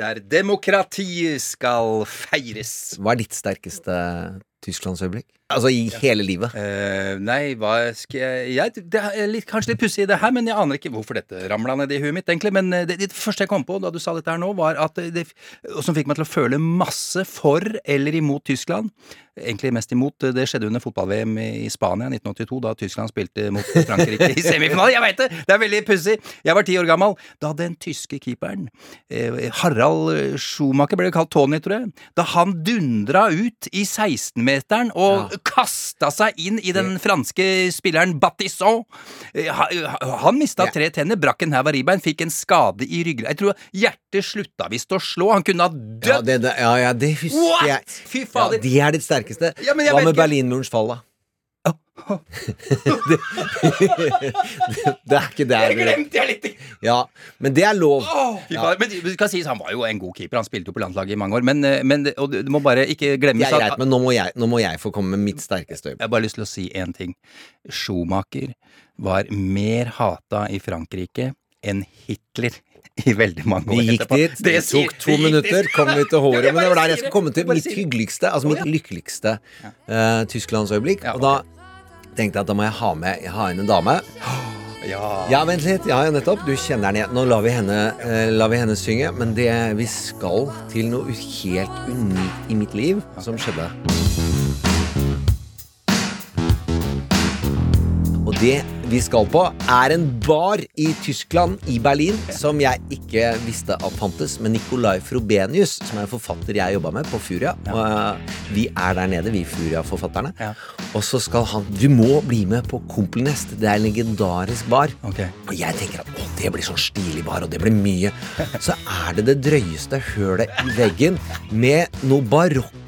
Der demokratiet skal feires. Hva er ditt sterkeste Tysklandsøyeblikk? Altså i hele livet. Uh, nei, hva skal jeg, jeg Det er litt, kanskje litt pussig det her, men jeg aner ikke hvorfor dette ramla ned i huet mitt, egentlig. Men eh, det, det første jeg kom på da du sa dette her nå, var at det, og som fikk meg til å føle masse for eller imot Tyskland. Egentlig mest imot. Det skjedde under fotball-VM i Spania 1982, da Tyskland spilte mot Frankrike i semifinale. Jeg veit det! Det er veldig pussig. Jeg var ti år gammel da den tyske keeperen, eh, Harald Schumacher, ble kalt Tony, tror jeg, da han dundra ut i 16-meteren og Ja. Kasta seg inn i den franske spilleren Battisson. Eh, Han mista tre tenner, brakk en haug av ribbein, fikk en skade i ryggen. Jeg tror hjertet slutta visst å slå. Han kunne ha dødd! Ja, det, ja, ja, det husker What?! jeg. Fy Ja, de er ditt sterkeste. Hva med Berlinmurens fall, da? Det, det er ikke Det glemte jeg litt! Ja, men det er lov. Oh, Ja. Men det skal sies, han var jo en god keeper. Han spilte jo på landslaget i mange år. Men, eh, men og du må bare ikke Det er greit, men nå må jeg, nå må jeg få komme med mitt sterkeste øyeblikk. Jeg har bare lyst til å si én ting. Schumacher var mer hata i Frankrike enn Hitler i veldig mange år Vi gikk dit, det tok to minutter, kom vi til håret. Men det var der jeg skulle komme til mitt hyggeligste, altså mitt lykkeligste uh, Tysklandsøyeblikk. Og da tenkte jeg at da må jeg ha med Jeg har inn en dame. Ja. Ja, vent litt. Ja, ja, nettopp. Du kjenner henne igjen. Nå lar vi henne, eh, lar vi henne synge, men det, vi skal til noe helt unikt i mitt liv som skjedde. Og det vi skal på, er en bar i Tyskland, i Berlin, som jeg ikke visste at fantes, med Nicolai Frobenius, som er en forfatter jeg jobba med på Furia. Og, eh, vi er der nede, vi Furia-forfatterne. Ja. Og så skal han Du må bli med på Kompelnest. Det er en legendarisk bar. Og jeg tenker at å, det blir sånn stilig bar, og det blir mye. Så er det det drøyeste hølet i veggen med noe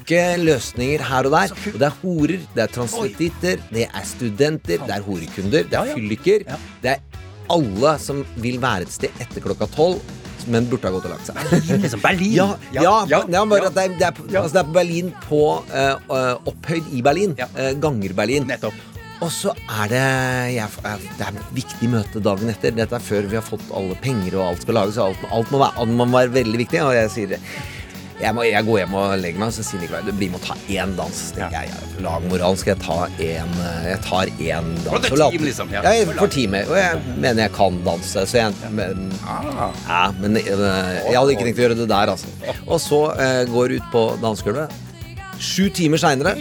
barokke løsninger her og der. Og det er horer, det er transvestitter, det er studenter, det er horekunder, det er fylliker. Det er alle som vil være et sted etter klokka tolv, men burde ha gått og lagt seg. Liksom Berlin. Ja, det er, det, er, altså det er på Berlin på eh, Opphøyd i Berlin. Ja. eh, ganger Berlin. Nettopp. Og så er det jeg, Det er et viktig møte dagen etter. Dette er før vi har fått alle penger og alt skal lages. Alt, alt, må, være, må være veldig viktig. Og jeg sier jeg, må, jeg går hjem og legger meg, og så sier Nikolai du blir med å ta én dans. Ja. Jeg, jeg, lag moral, skal jeg ta én Jeg tar én dans. For team, liksom, ja. jeg, for teamet. Og jeg mener jeg kan danse, så jeg men, Ah. ja, men eh, jeg hadde ikke tenkt å gjøre det der, altså. Og så eh, går ut på dansegulvet. Sju timer seinere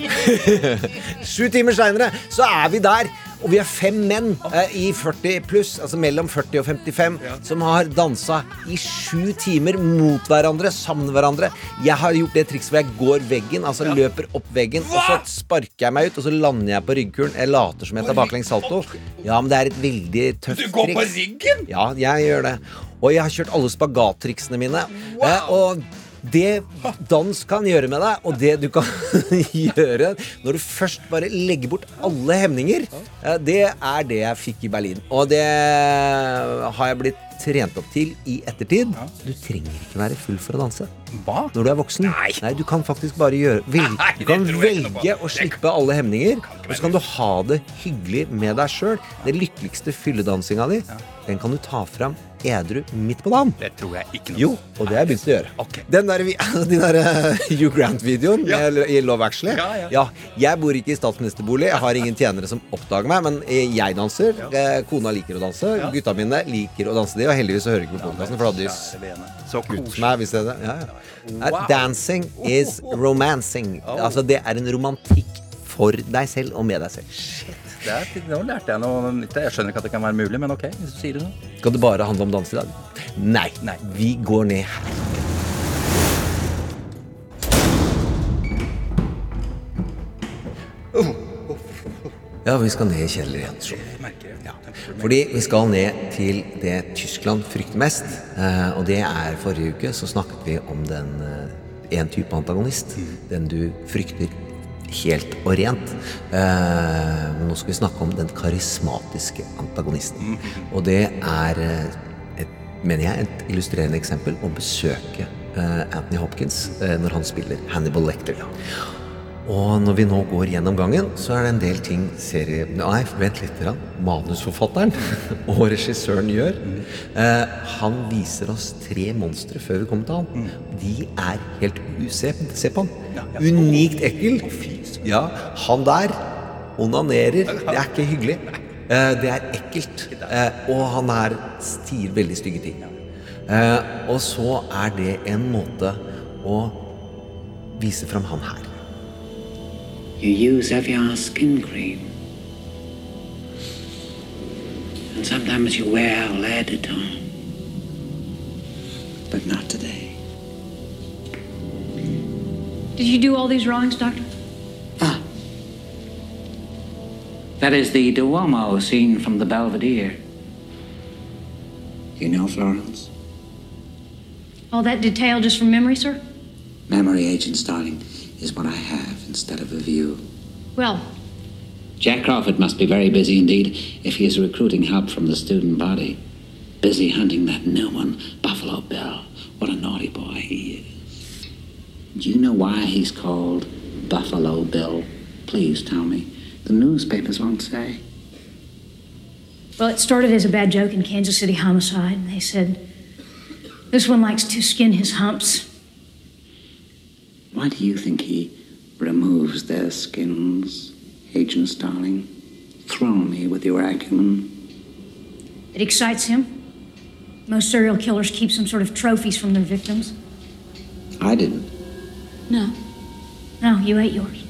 Sju timer seinere så er vi der. Og vi er fem menn eh, i 40 pluss, altså mellom 40 og 55, som har dansa i sju timer mot hverandre, sammen med hverandre. Jeg har gjort det trikset hvor jeg går veggen, altså løper opp veggen, og så sparker jeg meg ut, og så lander jeg på ryggkulen. Jeg later som jeg tar baklengs salto. Ja, men det er et veldig tøft triks. Du går på ryggen? Ja, jeg gjør det. Og jeg har kjørt alle spagattriksene mine. Eh, og det dans kan gjøre med deg, og det du kan gjøre når du først bare legger bort alle hemninger, eh, det er det jeg fikk i Berlin. Og det har jeg blitt trent opp til i ettertid. Du trenger ikke være full for å danse Hva? når du er voksen. Nei. du kan faktisk bare gjøre velge, Du kan velge å slippe alle hemninger, og så kan du ha det hyggelig med deg sjøl. Den lykkeligste fylledansinga di, den kan du ta fram edru midt på dagen. Det tror jeg ikke noe Jo, og det har jeg begynt å gjøre. Ok. Den der, Din der eh, Hugh Grant-videoen Ja. i Love Actually. Ja, ja. Jeg bor ikke i statsministerbolig, jeg har ingen tjenere som oppdager meg, men eh, jeg danser. eh, Kona liker å danse. Gutta mine liker å danse, de, og heldigvis så hører ikke på podkasten, for da hadde de skutt meg hvis det er det. Ja, ja. Wow. Dancing is romancing. Altså, det er en romantikk for deg selv og med deg selv. Det er, nå lærte jeg noe nytt. Jeg skjønner ikke at det kan være mulig, men ok, hvis du sier det sånn. Skal det bare handle om dans i dag? Nei. Nei. Vi går ned her. Ja, vi skal ned i kjeller igjen. så. Ja. Fordi vi skal ned til det Tyskland frykter mest. eh, Og det er forrige uke så snakket vi om den eh, én type antagonist. Den du frykter helt og rent. Eh, men nå skal vi snakke om den karismatiske antagonisten. Og det er, eh, et, mener jeg, et illustrerende eksempel å besøke eh, Anthony Hopkins eh, når han spiller Hannibal Lecter. Og når vi nå går gjennom gangen, så er det en del ting serie... Nei, vent litt. grann. Manusforfatteren og regissøren gjør. Eh, han viser oss tre monstre før vi kommer til han. De er helt u... Se, på han. Unikt ekkel. Ja, han der onanerer. Det er ikke hyggelig. Eh, det er ekkelt. Eh, og han her sier veldig stygge ting. Eh, og så er det en måte å vise fram han her. You use Evian skin cream. And sometimes you wear lead tone. But not today. Did you do all these drawings, Doctor? Ah. That is the Duomo scene from the Belvedere. You know Florence? All that detail just from memory, sir? Memory, Agent Starling, is what I have instead of a view. Well, Jack Crawford must be very busy indeed if he is recruiting help from the student body. Busy hunting that new one, Buffalo Bill. What a naughty boy he is. Do you know why he's called Buffalo Bill? Please tell me. The newspapers won't say. well, it started as a bad joke in Kansas City homicide. and They said this one likes to skin his humps. Why do you think he removes their skins, Agent Starling? Throw me with your acumen. It excites him. Most serial killers keep some sort of trophies from their victims. I didn't. No. No, you ate yours.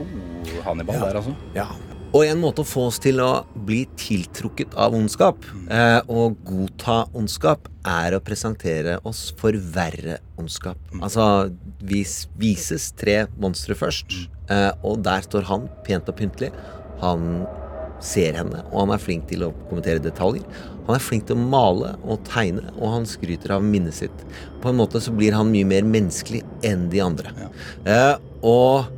Oh, Hannibal der, altså. Ja. Og en måte å få oss til å bli tiltrukket av ondskap eh, og godta ondskap, er å presentere oss for verre ondskap. Altså, vi vises tre monstre først, eh, og der står han pent og pyntelig. Han ser henne, og han er flink til å kommentere detaljer. Han er flink til å male og tegne, og han skryter av minnet sitt. På en måte så blir han mye mer menneskelig enn de andre. Eh, og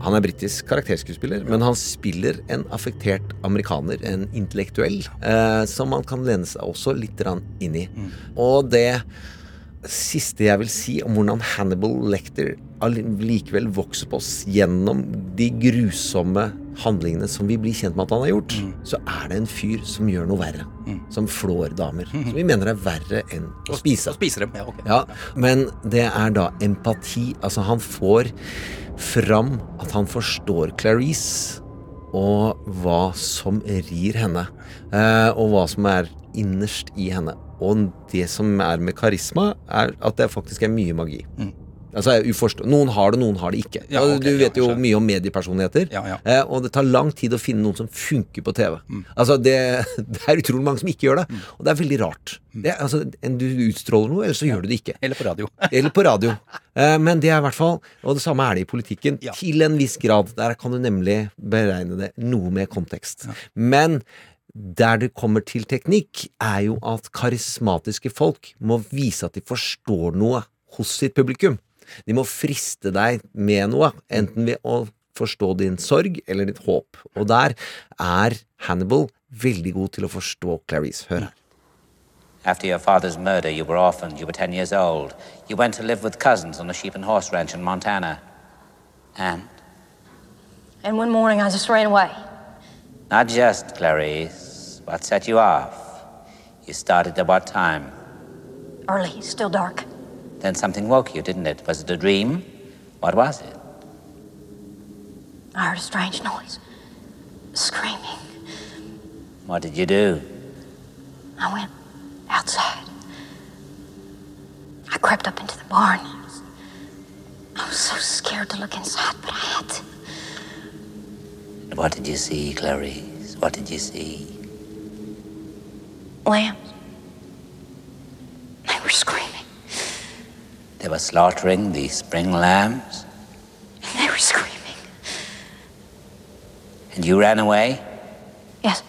han er britisk karakterskuespiller, men han spiller en affektert amerikaner, en intellektuell, eh, som man kan lene seg også litt inn i. Og det siste jeg vil si om hvordan Hannibal Lecter likevel vokser på oss gjennom de grusomme handlingene som vi blir kjent med at han har gjort, så er det en fyr som gjør noe verre. Som flår damer. Som vi mener er verre enn å spise. Å spise dem. Ja, okay. Ja, men det er da empati. Altså, han får fram at han forstår Clarice og hva som rir henne. Eh, og hva som er innerst i henne. Og det som er med karisma, er at det faktisk er mye magi. Altså, Noen har det, noen har det ikke. Mm. Ja, okay, ok, du vet jo mye om mediepersonligheter. Ja, ja. Eh, og det tar lang tid å finne noen som funker på TV. Altså, det, det er utrolig mange som ikke gjør det. Og det er veldig rart. Det, er- altså, en- du utstråler noe, eller så gjør du det ikke. Eller på radio. Eller på radio. Eh, Men det er i hvert fall Og det samme er det i politikken. Til en viss grad. Der kan du nemlig beregne det noe med kontekst. Men der det kommer til teknikk, er jo at karismatiske folk må vise at de forstår noe hos sitt publikum. De må friste deg med noe, enten ved å forstå din sorg eller ditt håp. Og der er Hannibal veldig god til å forstå Clarice. Hør her. After your father's murder, you were orphaned. You were 10 years old. You went to live with cousins on a sheep and horse ranch in Montana. And? And one morning I just ran away. Not just, Clarice. What set you off? You started at what time? Early, still dark. Then something woke you, didn't it? Was it a dream? What was it? I heard a strange noise. Screaming. What did you do? I went outside. I crept up into the barn. I was, so scared to look inside, but I had to. What did you see, Clarice? What did you see? Lambs. They were screaming. They were slaughtering the spring lambs, And They were screaming. and you ran away? Yes.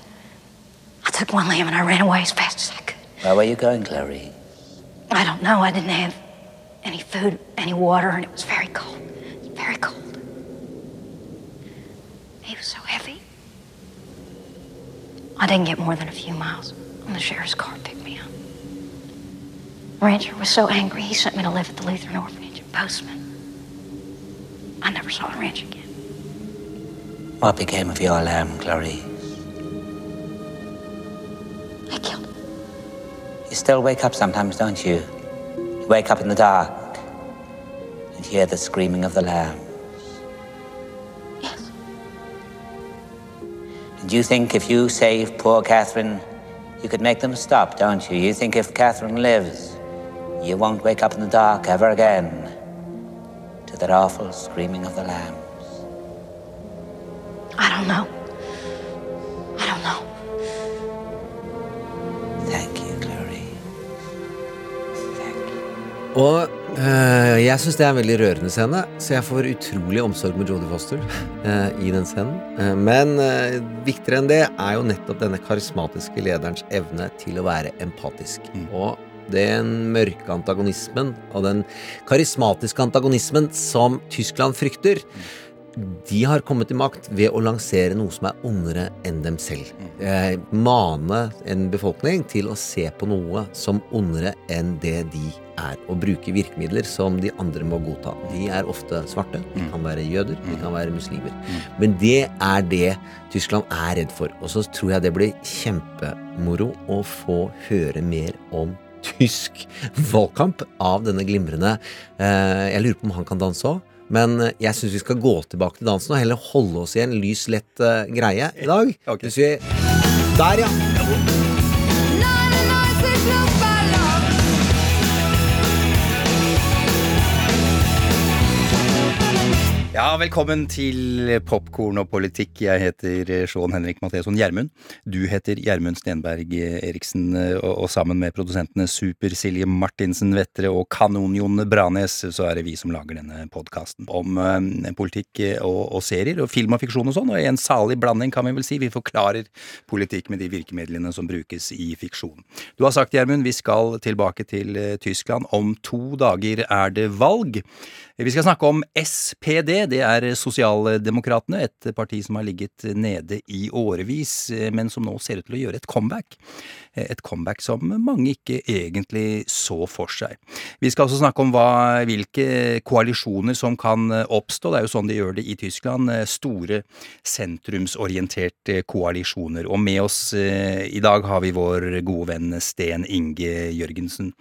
I took one lamb and I ran away as fast as I could. Where were you going, Clarice? I don't know. I didn't have any food, any water, and it was very cold. It was very cold. He was so heavy. I didn't get more than a few miles when the sheriff's car picked me up. Rancher was so angry, he sent me to live at the Lutheran orphanage in Postman. I never saw the Ranch again. What became of your lamb, Clarice? I killed him. You still wake up sometimes, don't you? You wake up in the dark and hear the screaming of the lambs. Yes. And you think if you save poor Catherine, you could make them stop, don't you? You think if Catherine lives, you won't wake up in the dark ever again to that awful screaming of the lambs. I don't know. I don't know. Thank you, Glory. Thank you. Og eh, jeg syns det er en veldig rørende scene, så jeg får utrolig omsorg med Jodie Foster eh, i den scenen. Eh, men eh, viktigere enn det er jo nettopp denne karismatiske lederens evne til å være empatisk. Og den mørke antagonismen og den karismatiske antagonismen som Tyskland frykter, de har kommet til makt ved å lansere noe som er ondere enn dem selv. Eh, mane en befolkning til å se på noe som ondere enn det de er. Og bruke virkemidler som de andre må godta. De er ofte svarte, de kan være jøder, de kan være muslimer. Men det er det Tyskland er redd for. Og så tror jeg det blir kjempemoro å få høre mer om tysk valgkamp av denne glimrende eh, Jeg lurer på om han kan danse òg. Men jeg syns vi skal gå tilbake til dansen og heller holde oss i en lys, lett eh, greie i dag. Okay. Hvis vi Der, ja! Ja, velkommen til Popkorn og politikk. Jeg heter Sean Henrik Matheson Gjermund. Du heter Gjermund Stenberg Eriksen, og, og sammen med produsentene Super-Silje Martinsen Vettre og Kanon-Jon Branes, så er det vi som lager denne podkasten om eh, politikk og, og serier, og film og fiksjon og sånn. Og i en salig blanding, kan vi vel si. Vi forklarer politikk med de virkemidlene som brukes i fiksjon. Du har sagt, Gjermund, vi skal tilbake til eh, Tyskland. Om to dager er det valg. Vi skal snakke om SPD. Det er Sosialdemokratene, et parti som har ligget nede i årevis, men som nå ser ut til å gjøre et comeback. Et comeback som mange ikke egentlig så for seg. Vi skal også snakke om hva, hvilke koalisjoner som kan oppstå. Det er jo sånn de gjør det i Tyskland. Store sentrumsorienterte koalisjoner. Og med oss eh, i dag har vi vår gode venn Sten Inge Jørgensen,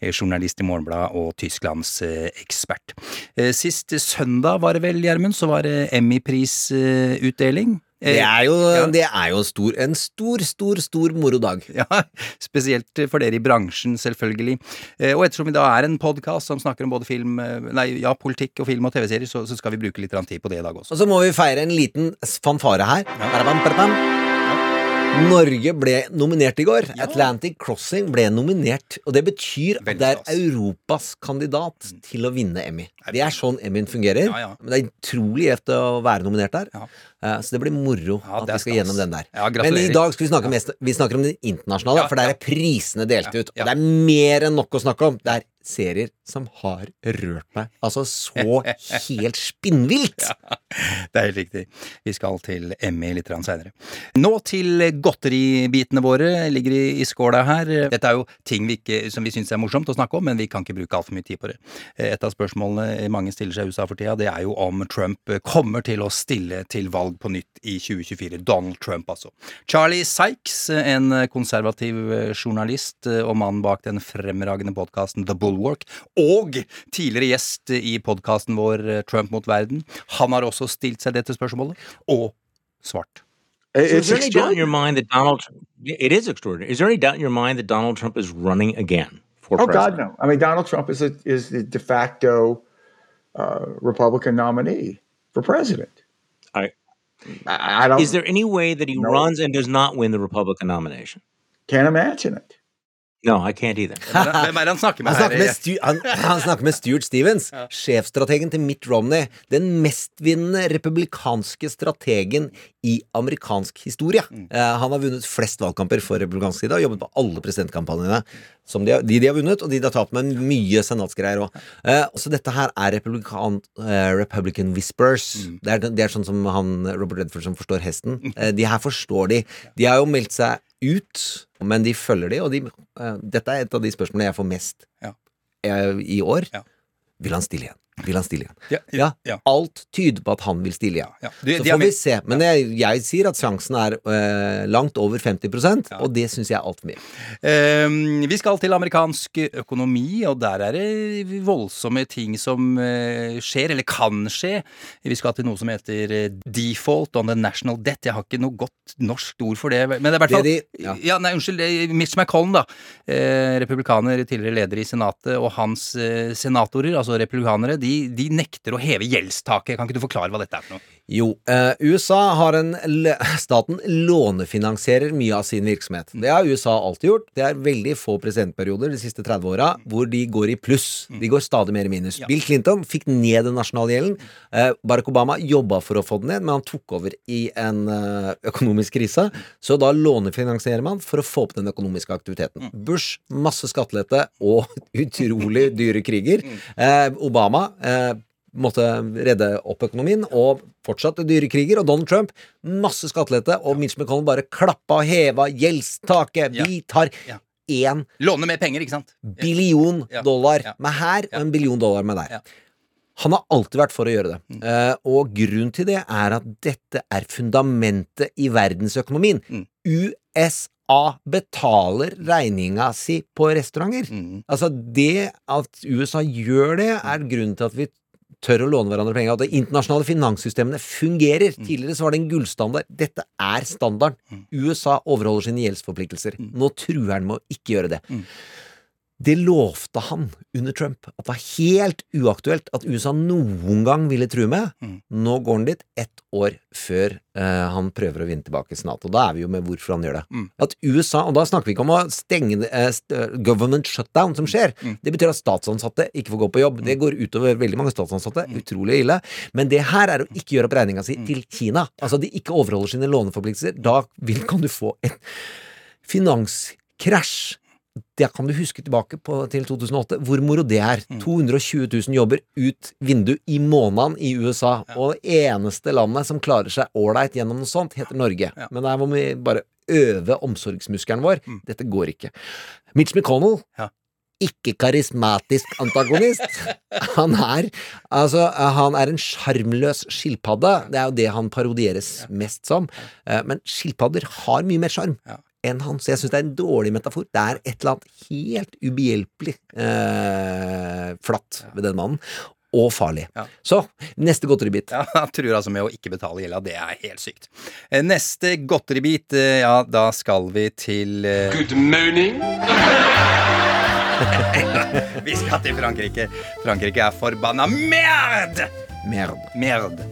eh, journalist i Morgenbladet og Tysklands eh, ekspert. Eh, Sist søndag var det vel, Gjermund, så var det Emmy-prisutdeling. Det er jo, det er jo stor, en stor, stor, stor morodag. Ja, spesielt for dere i bransjen, selvfølgelig. Eh, Og ettersom vi da er en podkast som snakker om både film, eh, nei, ja, politikk og film og TV-serier, så, så skal vi bruke litt tid på det i dag også. Og så må vi feire en liten fanfare her. Barabam. Norge ble nominert i går. Atlantic Crossing ble nominert. Og det betyr at det er. Europas kandidat til å vinne Emmy. Det er sånn Emmyen fungerer. Ja, ja. Men det er utrolig gjevt å være nominert der. Ja. Eh, Så det blir moro Ja, at vi skal gjennom den der. Ja, Men i dag skal vi snakke mest Vi snakker om det internasjonale, Ja, for der er prisene delt Ja, ut. Og det er mer enn nok å snakke om. Det er serier som har rørt meg. Altså så helt spinnvilt! Det er helt riktig. Vi skal til Emmy litt seinere. Nå til godteribitene våre. Ligger i, i skåla her. Dette er jo ting vi ikke, som vi syns er morsomt å snakke om, men vi kan ikke bruke altfor mye tid på det. Et av spørsmålene mange stiller seg i USA for tida, det er jo om Trump kommer til å stille til valg på nytt i 2024. Donald Trump, altså. Charlie Sykes, en konservativ journalist og mannen bak den fremragende podkasten The Bulwark, og tidligere gjest i podkasten vår Trump mot verden, han har også stilt seg dette spørsmålet, og svart. So is there any doubt in your mind that Donald? It is extraordinary. Is there any doubt in your mind that Donald Trump is running again for Oh president? God, no! I mean, Donald Trump is a, is the de facto uh, Republican nominee for president. I- I, don't. Is there any way that he No. runs and does not win the Republican nomination? Can't imagine it. No, I can't either. Hvem er det han snakker med Han snakker med, Stu, han, han snakker med Stuart Stevens, sjefstrategen til Mitt Romney. Den mestvinnende republikanske strategen i amerikansk historie. Eh, han har vunnet flest valgkamper for republikansk side og jobbet på alle presidentkampanjene. Som de, har- de de har vunnet, og de de har tapt med mye senatsgreier òg. Uh, så dette her er republikan, uh, Republican Whispers. Det, er, det er sånn som han Robert Redford som forstår hesten. Eh, de her forstår de. De har jo meldt seg ut, men de følger de, og de, uh, dette er et av de spørsmålene jeg får mest Ja. eh, i år. Ja. Vil han stille igjen? Vil han stille igjen? Ja, Ja, ja. alt tyder på at han vil stille igjen. Ja. De- Så får vi se. Men jeg, jeg sier at sjansen er øh, langt over 50% og det syns jeg er altfor mye. Eh, vi skal til amerikansk økonomi, og der er det voldsomme ting som eh, skjer, eller kan skje. Vi skal til noe som heter eh, default on the national debt. Jeg har ikke noe godt norsk ord for det, men det er i hvert fall de- ja. nei, unnskyld. Mitch McConnell, da. Eh, republikaner, tidligere leder i Senatet, og hans eh, senatorer, altså republikanere, de, de nekter å heve gjeldstaket. Kan ikke du forklare hva dette er for noe? Jo, eh, USA har en Staten lånefinansierer mye av sin virksomhet. Det har USA alltid gjort. Det er veldig få presidentperioder de siste 30 åra hvor de går i pluss. De går stadig mer i minus. Bill Clinton fikk ned den nasjonale gjelden. Eh, Barack Obama jobba for å få den ned, men han tok over i en eh, økonomisk krise. Så da lånefinansierer man for å få opp den økonomiske aktiviteten. Bush, masse skattelette og utrolig dyre kriger. Eh, Obama eh, måtte redde opp økonomien, og fortsatte dyre kriger. Og Donald Trump, masse skattelette, og Mitch McConnell bare klappa og heva gjeldstaket. Vi tar én Låne mer penger, ikke sant? billion dollar med her, og en billion dollar med der. Han har alltid vært for å gjøre det. Mm. Eh, og grunnen til det er at dette er fundamentet i verdensøkonomien. Mm. USA betaler regninga si på restauranter. Mm. Altså, det at USA gjør det, er grunnen til at vi tør å låne hverandre penger. At de internasjonale finanssystemene fungerer. Mm. Tidligere så var det en gullstandard. Dette er standard. USA overholder sine gjeldsforpliktelser. Nå truer han med å ikke gjøre det. Mm. Det lovte han under Trump. At det var helt uaktuelt at USA noen gang ville true med. Mm. Nå går han dit ett år før eh, han prøver å vinne tilbake Senatet. Og da er vi jo med hvorfor han gjør det. Mm. At USA, og da snakker vi ikke om å stenge eh, government shutdown som skjer. Mm. Det betyr at statsansatte ikke får gå på jobb. Det går utover veldig mange statsansatte. Mm. Utrolig ille. Men det her er å ikke gjøre opp regninga si til Kina. Altså de ikke overholder sine låneforpliktelser. Da vil, kan du få en finanskrasj. Det kan du huske tilbake på, til 2008, hvor moro det er. 220 000 jobber ut vindu i måneden i USA. Og det eneste landet som klarer seg ålreit gjennom noe sånt, heter Norge. Ja. Men der må vi bare øve omsorgsmuskelen vår. Dette går ikke. Mitch McConnell Ja. ikke karismatisk antagonist. Han er altså Han er en sjarmløs skilpadde. Det er jo det han parodieres mest som. Eh, Men skilpadder har mye mer sjarm Ja. Enn han, så jeg syns det er en dårlig metafor. Det er et eller annet helt ubehjelpelig eh, flatt ved den mannen. Og farlig. Ja. Så, neste godteribit. Ja, jeg tror altså med å ikke betale gjelda. Det er helt sykt. Eh, Neste godteribit, eh, ja, da skal vi til eh, Good morning. Vi skal til Frankrike. Frankrike er forbanna merd! Merd. Merd.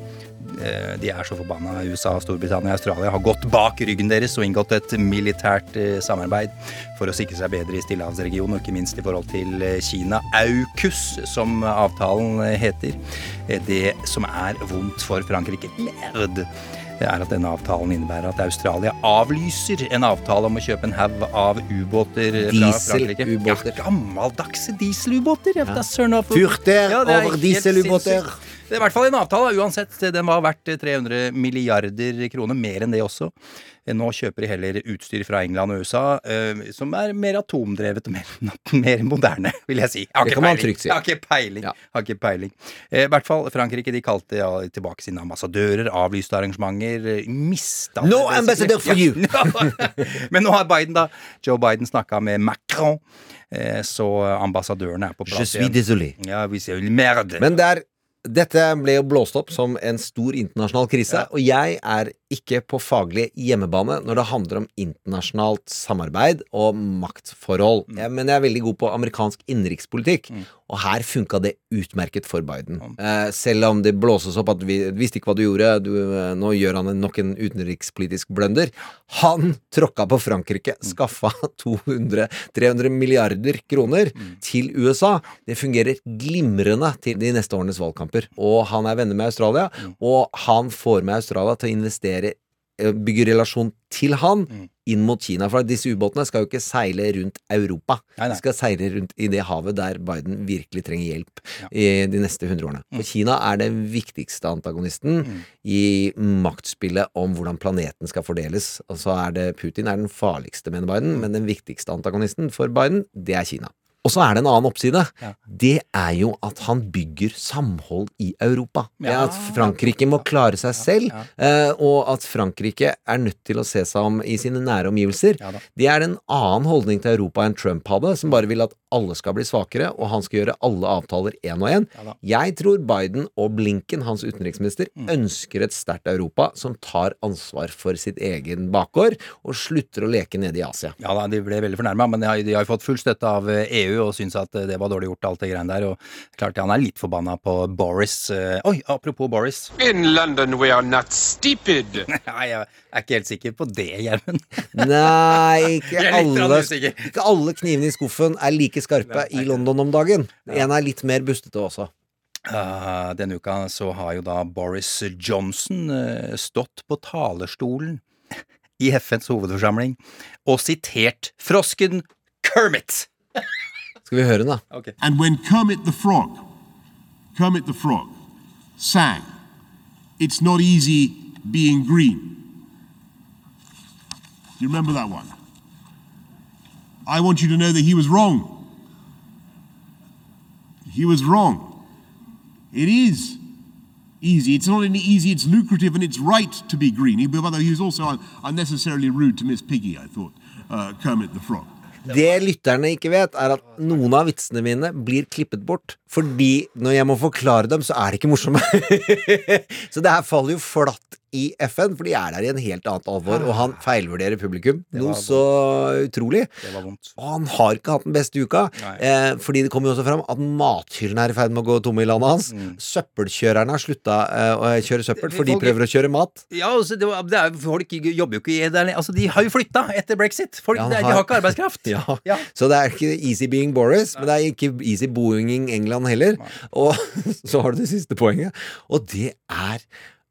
Eh, De er så forbanna. USA, Storbritannia og Australia har gått bak ryggen deres og inngått et militært eh, samarbeid for å sikre seg bedre i Stillehavsregionen, og ikke minst i forhold til eh, Kina. AUKUS, som avtalen heter. Det som er vondt for Frankrike, merd, er at denne avtalen innebærer at Australia avlyser en avtale om å kjøpe en haug av ubåter fra Frankrike. Dieselubåter. Ja, gammeldagse dieselubåter. Ja. er over dieselubåter. Det er i hvert fall en avtale, uansett. Den var verdt 300 milliarder kroner, mer enn det også. Nå kjøper de heller utstyr fra England og USA eh, som er mer atomdrevet og mer, mer moderne, vil jeg si. Jeg har Det ikke kan man peiling. trygt si. Jeg har ikke peiling. Ja. Har ikke peiling. Eh, I hvert fall Frankrike de kalte ja, tilbake sine ambassadører, avlyste arrangementer, mista No det- ambassador for you! Men nå har Biden, da, Joe Biden snakka med Macron, eh, så ambassadørene er på plass. Je suis désolé. Ja, vi sier merde. Men det er, dette ble jo blåst opp som en stor internasjonal krise, og jeg er ikke på faglig hjemmebane når det handler om internasjonalt samarbeid og maktforhold. Jeg, men jeg er veldig god på amerikansk innenrikspolitikk, og her funka det utmerket for Biden. Eh, selv om det blåses opp at vi visste ikke hva du gjorde, du, eh, nå gjør han nok en utenrikspolitisk blunder. Han tråkka på Frankrike, skaffa 200-300 milliarder kroner til USA. Det fungerer glimrende til de neste årenes valgkamper. Og han er venner med Australia, og han får med Australia til å investere Bygge relasjon til han inn mot Kina. For disse ubåtene skal jo ikke seile rundt Europa. Nei, nei. De skal seile rundt i det havet der Biden virkelig trenger hjelp i de neste hundre årene. For Kina er den viktigste antagonisten i maktspillet om hvordan planeten skal fordeles. Og så er det Putin er den farligste, mener Biden, men den viktigste antagonisten for Biden, det er Kina. Og så er det en annen oppside. Det er jo at han bygger samhold i Europa. Ja. at Frankrike må klare seg selv, ja, og at Frankrike er nødt til å se seg om i sine nære omgivelser. Det er en annen holdning til Europa enn Trump hadde, som bare vil at alle skal bli svakere, og han skal gjøre alle avtaler én og én. Jeg tror Biden og Blinken, hans utenriksminister, ønsker et sterkt Europa som tar ansvar for sitt egen bakgård, og slutter å leke nede i Asia. Ja da, de ble veldig fornærma, men de har, de har jo fått full støtte av eh, EU og syns at det var dårlig gjort, alt det greiene der. Og klart han er litt forbanna på Boris. eh, Oi, apropos Boris. In London, we are not stupid. Nei, jeg er ikke helt sikker på det, Gjermund. Nei, ikke alle, ikke alle knivene i skuffen er like skarpe i London om dagen. En er litt mer bustete også. Uh, denne uka så har jo da Boris Johnson uh, stått på talerstolen i FNs hovedforsamling og sitert frosken Kermit. Skal vi høre den, da? And when Kermit the Frog, Kermit the Frog, sang, It's not easy being green. Do you remember that one? I want you to know that he was wrong. He was wrong. It is easy. It's not only easy, it's lucrative and it's right to be green. He, by the way, he was also unnecessarily rude to Miss Piggy, I thought, uh, Kermit the Frog. Det lytterne ikke vet, er at noen av vitsene mine blir klippet bort. Fordi når jeg må forklare dem, så er de ikke morsomme. så det her faller jo flatt i FN, for de er der i en helt annet alvor. Og han feilvurderer publikum. Noe så utrolig. Det var vondt. Og han har ikke hatt den beste uka. Eh, fordi det kommer jo også fram at mathyllene er i ferd med å gå tomme i landet hans. Mm. Søppelkjørerne har slutta eh, å kjøre søppel, for de prøver å kjøre mat. Ja, altså, det, det er, folk jobber jo ikke i det Altså, de har jo flytta etter brexit. Folk, Ja, de, de har har- ikke arbeidskraft. Ja. Så det er ikke easy being Boris, men det er ikke easy boinging England heller. Og så har du det siste poenget, og det er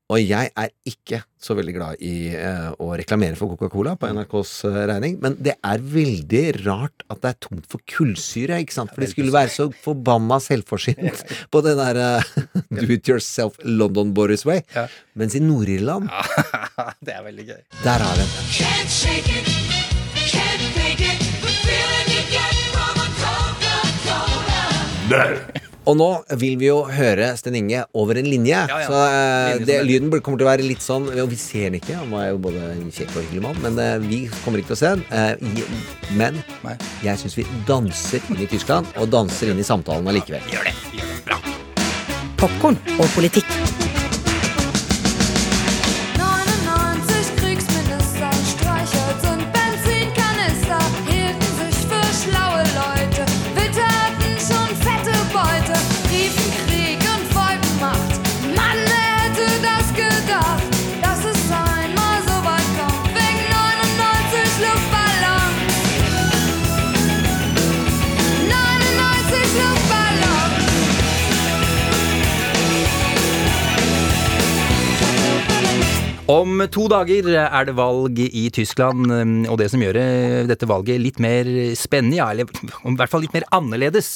og jeg er ikke så veldig glad i eh, å reklamere for Coca-Cola på NRKs eh, regning, men det er veldig rart at det er tomt for kullsyre, ikke sant? For de skulle være så forbanna selvforsynt på den der eh, do it yourself London Boris way. Mens i Nord-Irland, det er veldig gøy. der har vi den. Can't shake it, can't fake it, the feeling you get from a Coca-Cola. Og nå vil vi jo høre Sten Inge over en linje. Ja, ja. Så eh, det, lyden kommer til å være litt sånn Og vi ser den ikke, han var jo både en kjekk og hyggelig mann, men eh, vi kommer ikke til å se den. Eh, i- men jeg syns vi danser inn i Tyskland, og danser inn i samtalen allikevel. Gjør det. Gjør det. Bra. Popkorn og politikk. Om to dager er det valg i Tyskland, og det som gjør dette valget litt mer spennende, ja, eller i hvert fall litt mer annerledes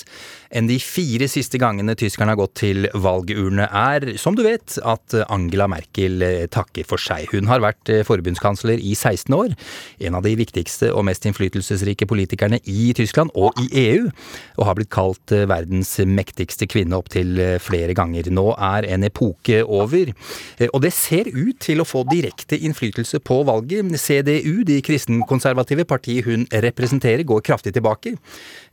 enn de fire siste gangene tyskerne har gått til valgurne, er, som du vet, at Angela Merkel takker for seg. Hun har vært forbundskansler i 16 år, en av de viktigste og mest innflytelsesrike politikerne i Tyskland og i EU, og har blitt kalt verdens mektigste kvinne opptil flere ganger. Nå er en epoke over, og det ser ut til å få få direkte innflytelse på valget. CDU, de kristenkonservative partiet hun representerer, går kraftig tilbake.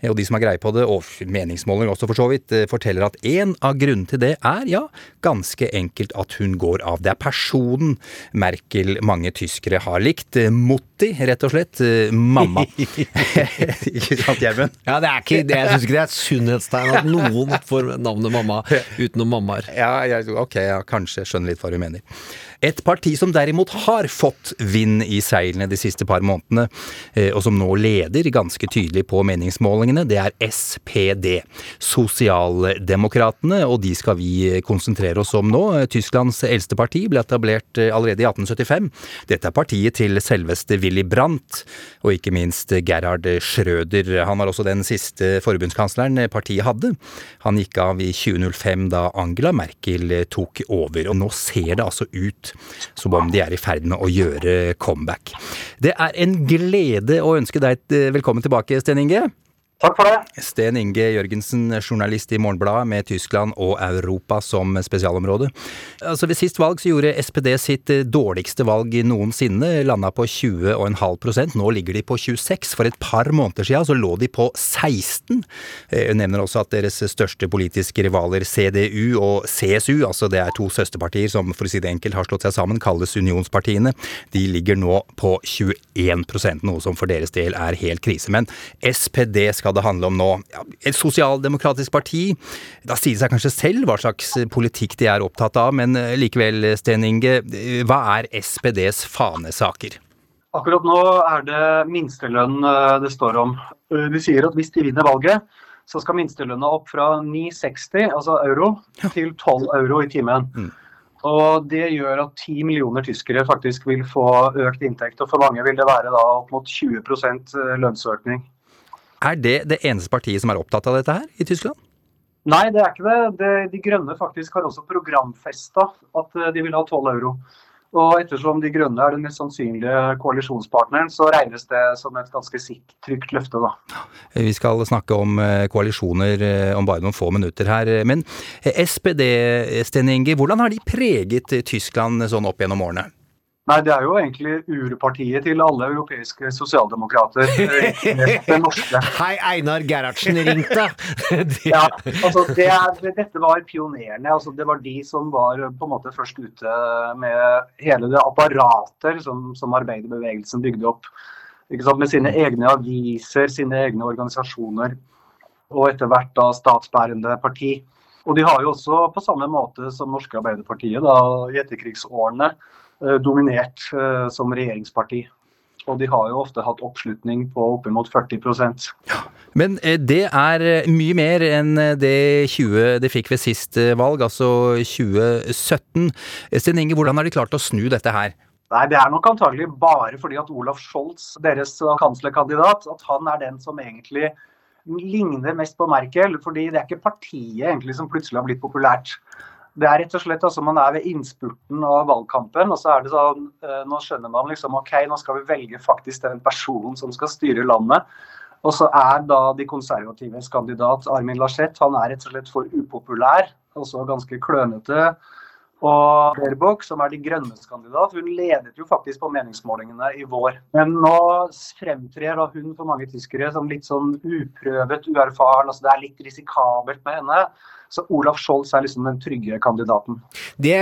Og de som har greie på det, og meningsmålinger også for så vidt, eh, forteller at en av grunnene til det er, ja, ganske enkelt at hun går av. Det er personen Merkel mange tyskere har likt. Eh, Motti, rett og slett. Eh, Mamma. Ikke sant, Gjermund? Ja, det er ikke, det, Jeg syns ikke det er et sunnhetstegn at noen får navnet mamma utenom mammaer. Ja, ja, ok, ja, kanskje skjønner litt hva du mener. Et parti som derimot har fått vind i seilene de siste par månedene, eh, og som nå leder ganske tydelig på meningsmålingene, det er SPD. Sosialdemokratene, og de skal vi konsentrere oss om nå. Tysklands eldste parti ble etablert eh, allerede i 1875. Dette er partiet til selveste Willy Brandt, og ikke minst Gerhard Schrøder. Han var også den siste forbundskansleren partiet hadde. Han gikk av i 2005 da Angela Merkel tok over, og nå ser det altså ut som om de er i ferd med å gjøre comeback. Det er en glede å ønske deg eh, velkommen tilbake, Sten Inge. Takk for det. Sten Inge Jørgensen, journalist i Morgenbladet med Tyskland og Europa som spesialområde. Altså Ved sist valg så gjorde SPD sitt eh, dårligste valg noensinne, landa på 20,5% Nå ligger de på 26. For et par måneder siden så lå de på 16. Jeg nevner også at deres største politiske rivaler CDU og CSU, altså det er to søsterpartier som for å si det enkelt har slått seg sammen, kalles unionspartiene, de ligger nå på 21% noe som for deres del er helt krise. Men SPD skal det handle om nå. Ja, et sosialdemokratisk parti, da sier det seg kanskje selv hva slags politikk de er opptatt av, men eh, likevel, Sten Inge, eh, hva er SPDs fanesaker? Akkurat nå er det minstelønn eh, det står om. Eh, De sier at hvis de vinner valget, så skal minstelønna opp fra 9,60 altså euro, til 12 euro i timen. Og Det gjør at 10 millioner tyskere faktisk vil få økt inntekt. og For mange vil det være da opp mot 20% lønnsøkning. Er det det eneste partiet som er opptatt av dette her i Tyskland? Nei, det er ikke det. det de Grønne faktisk har også programfesta at eh, de vil ha 12 euro. Og ettersom De Grønne er den mest sannsynlige koalisjonspartneren, så regnes det som et ganske sikt, trygt løfte, da. Vi skal snakke om eh, koalisjoner eh, om bare noen få minutter her. Men SPD, Sten Inge, hvordan har de preget Tyskland sånn opp gjennom årene? Nei, det er jo egentlig urpartiet til alle europeiske sosialdemokrater. eh, Det norske. Hei, Einar Gerhardsen ringte! Ja, altså det er, dette var pionerene. altså Det var de som var på en måte først ute med hele det apparater som, som arbeiderbevegelsen bygde opp. Med sine egne aviser, sine egne organisasjoner. Og etter hvert da statsbærende parti. Og de har jo også, på samme måte som norske Arbeiderpartiet da, i etterkrigsårene, eh, dominert eh, som regjeringsparti. Og de har jo ofte hatt oppslutning på oppimot 40 ja, Men eh, det er eh, mye mer enn eh, det 20 de fikk ved sist eh, valg, altså 2017. Eh, Sten Inge, hvordan har de klart å snu dette her? Nei, Det er nok antagelig bare fordi at Olaf Scholz, deres kanslerkandidat, at han er den som egentlig ligner mest på Merkel. fordi det er ikke partiet egentlig som plutselig har blitt populært. Det er rett og slett altså man er ved innspurten av valgkampen, og så er det sånn eh, Nå skjønner man liksom OK, nå skal vi velge faktisk den personen som skal styre landet. Og så er da de konservatives kandidat Armin Laschet han er rett og slett for upopulær, også ganske klønete. Og Baerbock, som er de grønnes kandidat, hun ledet jo faktisk på meningsmålingene i vår. Men nå fremtrer hun for mange tyskere som litt sånn uprøvet, uerfaren. altså Det er litt risikabelt med henne. Så Olaf Scholz er liksom den trygge kandidaten. Det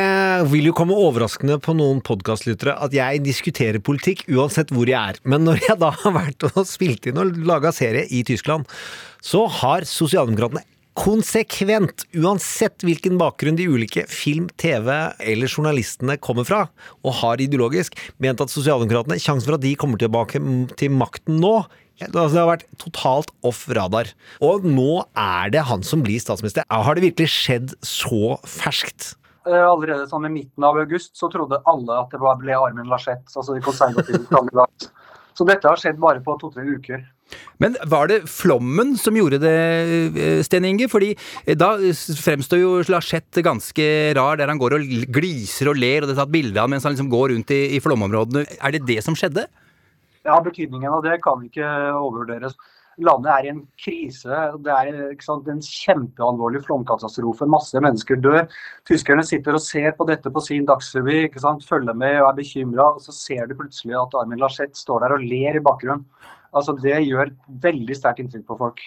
vil jo komme overraskende på noen podkastlyttere at jeg diskuterer politikk uansett hvor jeg er. Men når jeg da har vært og spilt inn og laga serie i Tyskland, så har sosialdemokratene konsekvent, uansett hvilken bakgrunn de ulike film-, TV- eller journalistene kommer fra, og har ideologisk, ment at sosialdemokratene, sjansen for at de kommer tilbake til makten nå, det har vært totalt off radar. Og nå er det han som blir statsminister. Har det virkelig skjedd så ferskt? Eh, Allerede sånn i midten av august så trodde alle at det ble Armin Laschet, altså de konservative kandidat. Så dette har skjedd bare på to-tre uker. Men var det flommen som gjorde det, eh, Sten Inge? Fordi eh, da fremstår jo Laschet ganske rar, der han går og gliser og ler, og det er tatt bilde av mens han liksom går rundt i, i flomområdene. Er det det som skjedde? Ja, Betydningen av det kan ikke overvurderes. Landet er i en krise. Det er sant, en kjempealvorlig flomkatastrofe. Masse mennesker dør. Tyskerne sitter og ser på dette på sin dagsrevy, følger med og er bekymra. Og så ser du plutselig at Armin Laschet står der og ler i bakgrunnen. Altså, Det gjør veldig sterkt inntrykk på folk.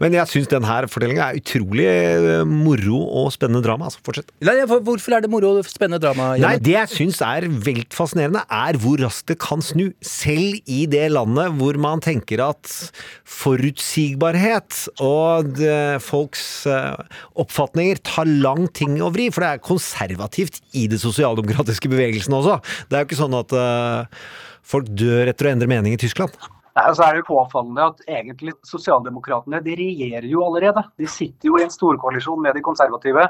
Men jeg syns denne fortellinga er utrolig eh, moro og spennende drama. Altså, fortsett. Nei, Hvorfor er det moro og spennende drama? Nei, Det jeg syns er veldig fascinerende, er hvor raskt det kan snu. Selv i det landet hvor man tenker at forutsigbarhet og det, folks eh, oppfatninger tar lang ting å vri. For det er konservativt i det sosialdemokratiske bevegelsen også. Det er jo ikke sånn at eh, folk dør etter å endre mening i Tyskland. Nei, så er det jo påfallende at egentlig Sosialdemokratene de regjerer jo allerede. De sitter jo i en storkoalisjon med de konservative.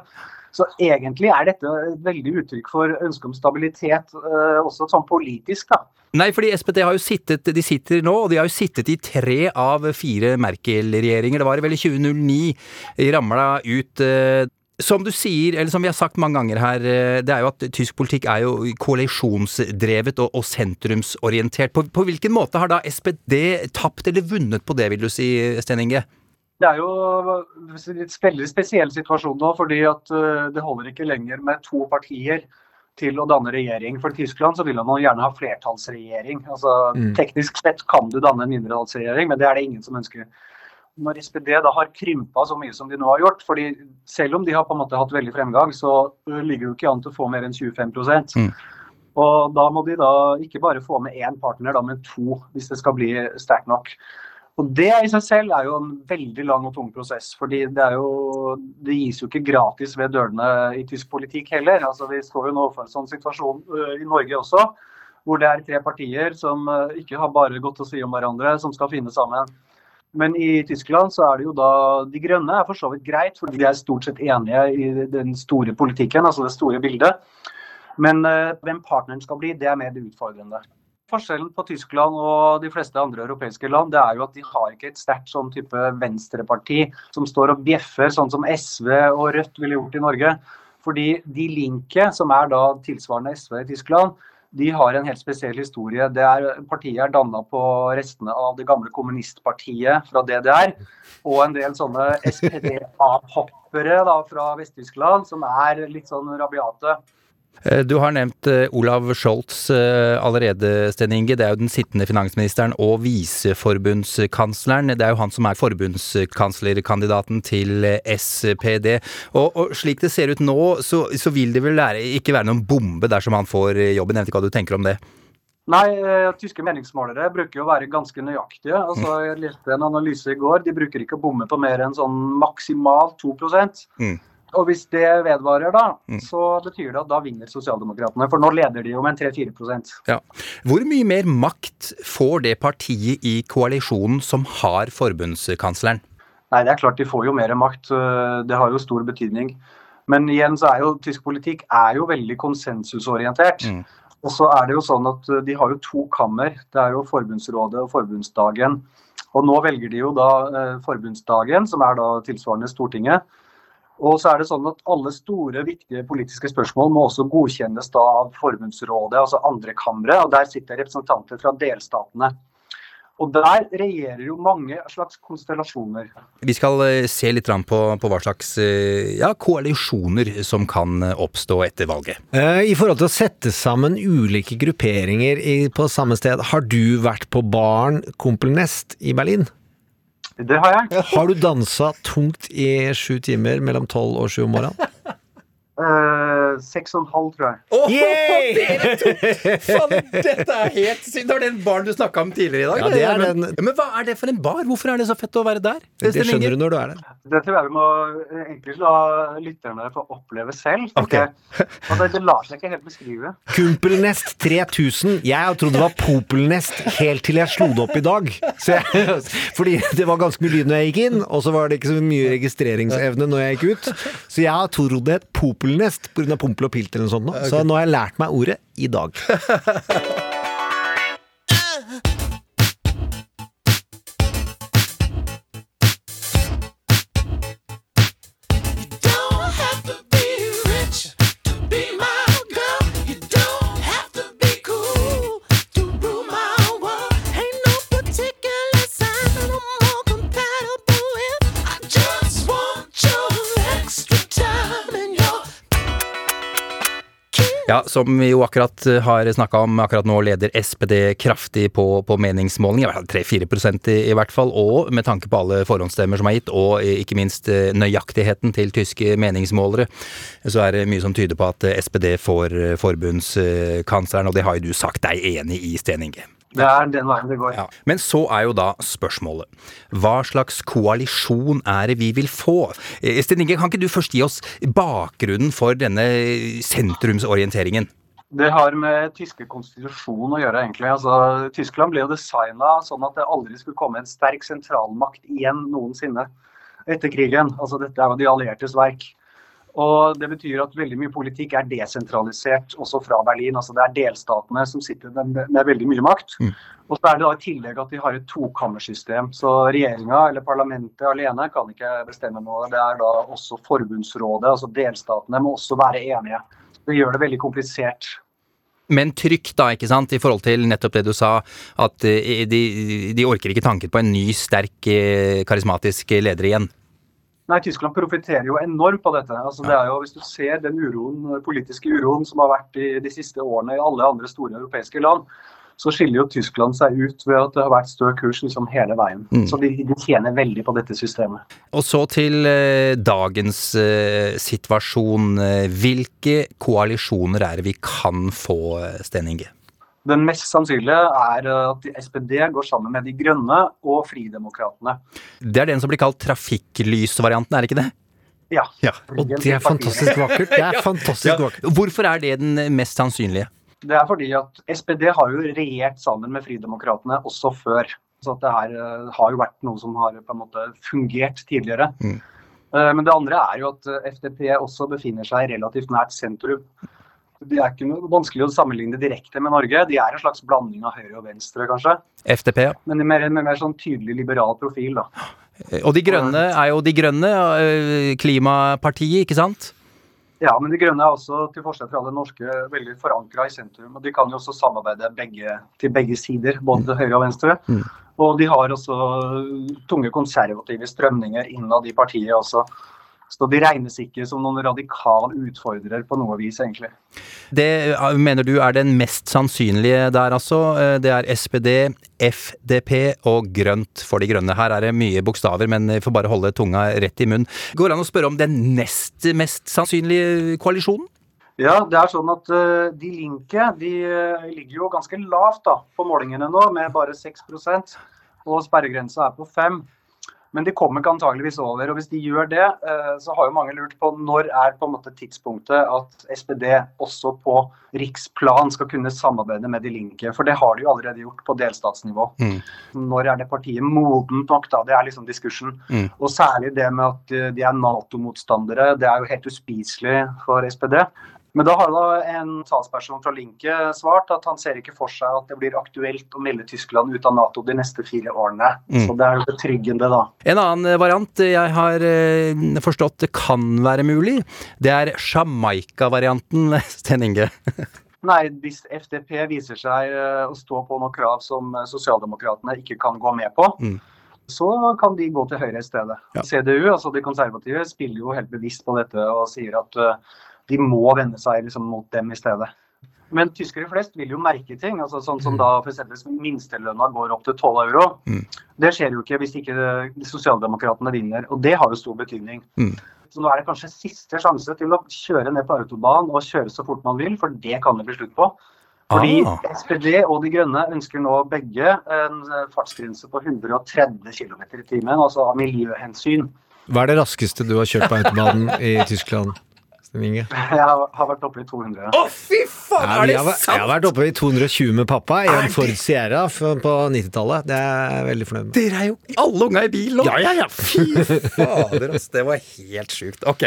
Så egentlig er dette et veldig uttrykk for ønske om stabilitet, eh, også sånn politisk. da. Nei, fordi SPT har jo sittet, de sitter nå, og de har jo sittet i tre av fire Merkel-regjeringer. Det var vel i 2009 de ramla ut eh, som du sier, eller som vi har sagt mange ganger her, eh, det er jo at tysk politikk er jo koalisjonsdrevet og, og sentrumsorientert. På, på hvilken måte har da SPD tapt eller vunnet på det, vil du si, Sten Inge? Det er jo en veldig spesiell situasjon nå, fordi at eh, det holder ikke lenger med to partier til å danne regjering. For i Tyskland så vil man gjerne ha flertallsregjering. Altså, Mm. Teknisk sett kan du danne en mindretallsregjering, men det er det ingen som ønsker. Når SPD da har krympa så mye som de nå har gjort, fordi selv om de har på en måte hatt veldig fremgang, så uh, ligger det jo ikke an til å få mer enn 25 mm. Og da må de da ikke bare få med én partner, da, men to, hvis det skal bli sterkt nok. Og Det i seg selv er jo en veldig lang og tung prosess. fordi Det er jo, det gis jo ikke gratis ved dørene i tysk politikk heller. Altså Vi står jo nå for en sånn situasjon ø, i Norge også, hvor det er tre partier som ø, ikke har bare godt å si om hverandre, som skal finne sammen. Men i Tyskland så er det jo da De Grønne er for så vidt greit, fordi de er stort sett enige i den store politikken, altså det store bildet. Men uh, hvem partneren skal bli, det er mer det utfordrende. Forskjellen på Tyskland og de fleste andre europeiske land, det er jo at de har ikke et sterkt sånn type venstreparti som står og bjeffer, sånn som SV og Rødt ville gjort i Norge. Fordi De Linke, som er da tilsvarende SV i Tyskland, de har en helt spesiell historie. Er, partiet er danna på restene av det gamle kommunistpartiet fra DDR. Og en del sånne SPD-hoppere fra Vest-Tyskland som er litt sånn rabiate. Eh, Du har nevnt eh, Olav Scholz eh, allerede, Sten Inge. Det er jo den sittende finansministeren og viseforbundskansleren. Det er jo han som er forbundskanslerkandidaten til SPD. Og, og slik det ser ut nå, så, så vil det vel være, ikke være noen bombe dersom han får jobben. Jeg vet ikke hva du tenker om det? Nei, tyske meningsmålere bruker jo å være ganske nøyaktige. Altså, jeg leste en analyse i går. De bruker ikke å bomme på mer enn sånn maksimalt 2 Mm. Og hvis det vedvarer, da, Mm. så betyr det at da vinner Sosialdemokratene. For nå leder de jo med en 3-4 Ja. Hvor mye mer makt får det partiet i koalisjonen som har forbundskansleren? Nei, det er klart de får jo mer makt. øh, Det har jo stor betydning. Men igjen så er jo tysk politikk er jo veldig konsensusorientert. Og så er det jo sånn at øh, de har jo to kammer. Det er jo Forbundsrådet og Forbundsdagen. Og nå velger de jo da øh, Forbundsdagen, som er da tilsvarende Stortinget. Og så er det sånn at alle store, viktige politiske spørsmål må også godkjennes da av Forbundsrådet, altså andre kamre. Og der sitter representanter fra delstatene. Og der regjerer jo mange slags konstellasjoner. Vi skal eh, se litt på, på hva slags eh, ja, koalisjoner som kan eh, oppstå etter valget. Eh, I forhold til å sette sammen ulike grupperinger på samme sted, har du vært på baren Kompelnest i Berlin? Det har jeg. Har du dansa tungt i sju timer mellom tolv og sju om morgenen? Eh, Seks og en halv, tror jeg. Yay! Dere to! Faen, dette er helt sykt! Det var den baren du snakka om tidligere i dag. Ja, det er men, en... Men hva er det for en bar? Hvorfor er det så fett å være der? Det det skjønner du når du er der. Det tror jeg vi må eh, egentlig la lytterne få oppleve selv. Okay. jeg. Og det, det lar seg ikke helt beskrive. Kumpelnest 3000. Jeg har trodd det var Popelnest helt til jeg slo det opp i dag. Så jeg, fordi det var ganske mye lyd når jeg gikk inn, og så var det ikke så mye registreringsevne når jeg gikk ut. Så jeg har trodd det het Popelnest pga. Pompel og Pilt eller noe sånt. nå. Så nå har jeg lært meg ordet i dag. som vi jo akkurat eh, har snakka om, akkurat nå leder SPD kraftig på, på meningsmåling, i hvert fall 3-4 i, i hvert fall, og med tanke på alle forhåndsstemmer som er gitt, og eh, ikke minst eh, nøyaktigheten til tyske meningsmålere, så er det mye som tyder på at SPD får forbundskansleren, og det har jo du sagt deg enig i, Sten Inge. Det er den veien det går. Ja. Men så er jo da spørsmålet hva slags koalisjon er det vi vil få? Estin Sten Inge, kan ikke du først gi oss bakgrunnen for denne sentrumsorienteringen? Det har med tyske konstitusjon å gjøre, egentlig. Altså, Tyskland ble jo designa sånn at det aldri skulle komme en sterk sentralmakt igjen noensinne etter krigen. Altså, dette er jo de alliertes verk. Og Det betyr at veldig mye politikk er desentralisert også fra Berlin. altså Det er delstatene som sitter med, med veldig mye makt. Og så er det da i tillegg at de har et tokammersystem. Så regjeringa eller parlamentet alene kan ikke bestemme noe. Det er da også forbundsrådet, altså delstatene, må også være enige. Det gjør det veldig komplisert. Men trykk, da, ikke sant, i forhold til nettopp det du sa, at eh, de, de orker ikke tanken på en ny, sterk, eh, karismatisk leder igjen. Nei, Tyskland profitterer jo enormt på dette. Altså, det er jo, Hvis du ser den uroen, politiske uroen som har vært i de siste årene i alle andre store europeiske land, så skiller jo Tyskland seg ut ved at det har vært stø kurs liksom hele veien. Mm. Så de, de tjener veldig på dette systemet. Og så til eh, dagens eh, situasjon. Eh, Hvilke koalisjoner er det vi kan få, eh, Sten Inge? Den mest sannsynlige er eh, at SPD går sammen med De grønne og Fridemokratene. Det er den som blir kalt trafikklysvarianten, er det ikke det? Ja. Og det er fantastisk vakkert. Det er fantastisk Ja. vakkert. Hvorfor er det den mest sannsynlige? Det er fordi at SPD har jo regjert sammen med Fridemokratene også før. Så at det her eh, har jo vært noe som har på en måte fungert tidligere. Mm. Eh, Men det andre er jo at eh, FDP også befinner seg relativt nært sentrum. Det er ikke noe vanskelig å sammenligne direkte med Norge. De er en slags blanding av høyre og venstre, kanskje. FDP, ja. Men med mer, mer sånn tydelig liberal profil, da. Og De grønne er jo De grønne, eh, klimapartiet, ikke sant? Ja, men De grønne er også, til forskjell fra det norske, veldig forankra i sentrum. og De kan jo også samarbeide begge, til begge sider, både til høyre og venstre. Mm. Og de har også tunge konservative strømninger innad i partiet også. Så de regnes ikke som noen radikal utfordrer på noe vis, egentlig. Det eh, mener du er den mest sannsynlige der, altså. Eh, Det er SPD, FDP og grønt for de grønne. Her er det mye bokstaver, men vi får bare holde tunga rett i munnen. Går det an å spørre om den nest mest sannsynlige koalisjonen? Ja, det er sånn at uh, De Linke de uh, ligger jo ganske lavt da, på målingene nå, med bare 6% og sperregrensa er på 5 Men de kommer ikke antageligvis over. og Hvis de gjør det, eh, så har jo mange lurt på når er på en måte tidspunktet at SPD også på riksplan skal kunne samarbeide med De Linke. For det har de jo allerede gjort på delstatsnivå. Mm. Når er det partiet modent nok, da? Det er liksom diskursen. Mm. Og særlig det med at eh, de er Nato-motstandere. Det er jo helt uspiselig for SPD. Men da har da en talsperson fra Linke svart at han ser ikke for seg at det blir aktuelt å melde Tyskland ut av Nato de neste fire årene. Mm. Så det er jo betryggende, da. En annen eh, variant jeg har eh, forstått det kan være mulig, det er Jamaica-varianten, Sten Inge. Nei, hvis FDP viser seg eh, å stå på noen krav som sosialdemokratene ikke kan gå med på, Mm. så kan de gå til høyre i stedet. Ja. CDU, altså de konservative, spiller jo helt bevisst på dette og sier at eh, de må vende seg liksom mot dem i stedet. Men tyskere flest vil jo merke ting. altså Sånn som da f.eks. minstelønna går opp til 12 euro. Mm. Det skjer jo ikke hvis ikke de sosialdemokratene vinner, og det har jo stor betydning. Mm. Så nå er det kanskje siste sjanse til å kjøre ned på autobanen og kjøre så fort man vil, for det kan det bli slutt på. Fordi Ah. SPD og De Grønne ønsker nå begge en fartsgrense på 130 km i timen, altså av miljøhensyn. Hva er det raskeste du har kjørt på autobanen i Tyskland? Inge? Jeg har vært oppe i 200. Å, fy faen! Ja, er det sant?! har, jeg har vært oppe i 220 med pappa i en Ford Sierra på 90-tallet. Det er jeg veldig fornøyd med. Dere er jo alle unga i bil nå! Ja, ja, ja. Fy fader, ass. Det var helt sjukt. Ok.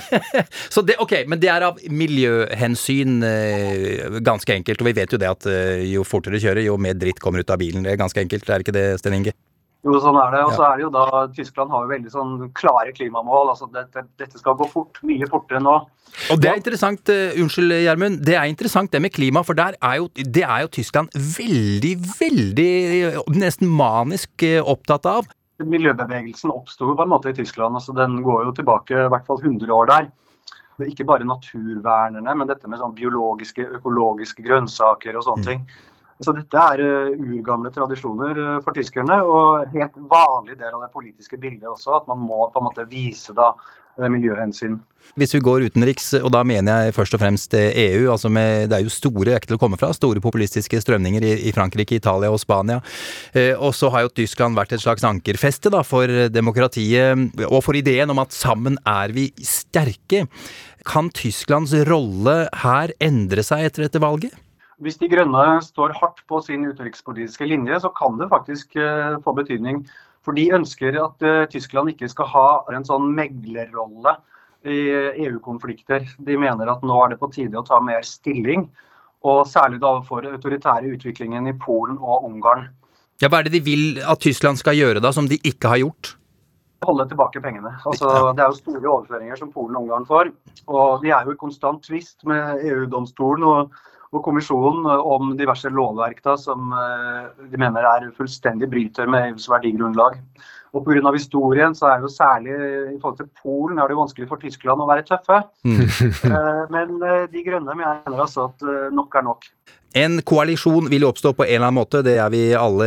Så det, ok, Men det er av miljøhensyn eh, ganske enkelt. Og vi vet jo det at eh, jo fortere du kjører, jo mer dritt kommer ut av bilen. Det er ganske enkelt, det er det ikke det, Sten Inge? Jo, sånn er det. Og så er det jo da Tyskland har jo veldig sånn klare klimamål. altså Dette, dette skal gå fort. Mye fortere nå. Og det er interessant, uh, unnskyld Gjermund, det er interessant det med klima, for der er jo, det er jo Tyskland veldig, veldig, eh, nesten manisk eh, opptatt av. Miljøbevegelsen oppsto på en måte i Tyskland. altså Den går jo tilbake i hvert fall 100 år der. er ikke bare naturvernerne, men dette med sånn biologiske, økologiske grønnsaker og sånne ting. Så dette er eh, urgamle tradisjoner eh, for tyskerne, og helt vanlig del av det politiske bildet også, at man må på en måte vise da eh, miljøhensyn. Hvis vi går utenriks, og da mener jeg først og fremst EU, altså med, det er jo store, ikke til å komme fra, store populistiske strømninger i, i Frankrike, Italia og Spania. Eh, og så har jo Tyskland vært et slags ankerfeste da, for demokratiet, og for ideen om at sammen er vi sterke. Kan Tysklands rolle her endre seg etter dette valget? Hvis De grønne står hardt på sin utenrikspolitiske linje, så kan det faktisk eh, få betydning. For de ønsker at eh, Tyskland ikke skal ha en sånn meglerrolle i EU-konflikter. De mener at nå er det på tide å ta mer stilling, og særlig da for autoritære utviklingen i Polen og Ungarn. Ja, Hva er det de vil at Tyskland skal gjøre da, som de ikke har gjort? Holde tilbake pengene. Altså, det er jo store overføringer som Polen og Ungarn får. Og de er jo i konstant tvist med EU-domstolen og, og kommisjonen om diverse lovverk da, som eh, de mener er fullstendig bryter med EUs verdigrunnlag. Og Pga. historien så er det jo særlig i forhold til Polen er det jo vanskelig for Tyskland å være tøffe. Eh, Men eh, De grønne mener altså at eh, nok er nok. En koalisjon vil oppstå på en eller annen måte, det er vi alle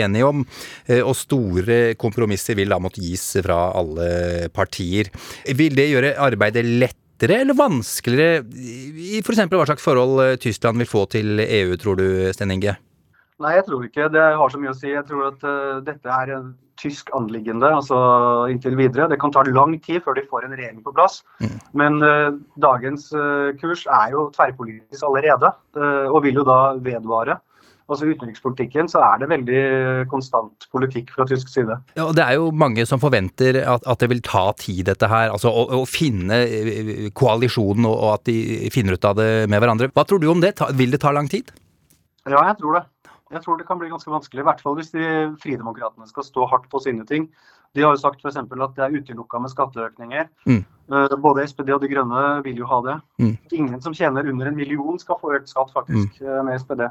enige om. Eh, Og store kompromisser vil da måtte gis fra alle partier. Vil det gjøre arbeidet lettere eller vanskeligere i f.eks. hva slags forhold eh, Tyskland vil få til EU, tror du, Sten Inge? Nei, jeg tror ikke det har så mye å si. Jeg tror at uh, dette er en tysk anliggende altså inntil videre. Det kan ta lang tid før de får en regjering på plass. Men uh, dagens uh, kurs er jo tverrpolitisk allerede, og vil jo da vedvare. Altså utenrikspolitikken så er det veldig konstant politikk fra tysk side. Ja, og Det er jo mange som forventer at, at det vil ta tid, dette her. Altså å, å finne eh, koalisjonen, og, og at de finner ut av det med hverandre. Hva tror du om det? Ta, vil det ta lang tid? Ja, jeg tror det. Jeg tror det kan bli ganske vanskelig, i hvert fall hvis de fridemokratene skal stå hardt på sine ting. De har jo sagt f.eks. at det er utelukka med skatteøkninger. Mm. Eh, Både SPD og De Grønne vil jo ha det. Mm. Ingen som tjener under en million skal få økt skatt, faktisk, mm. med SPD.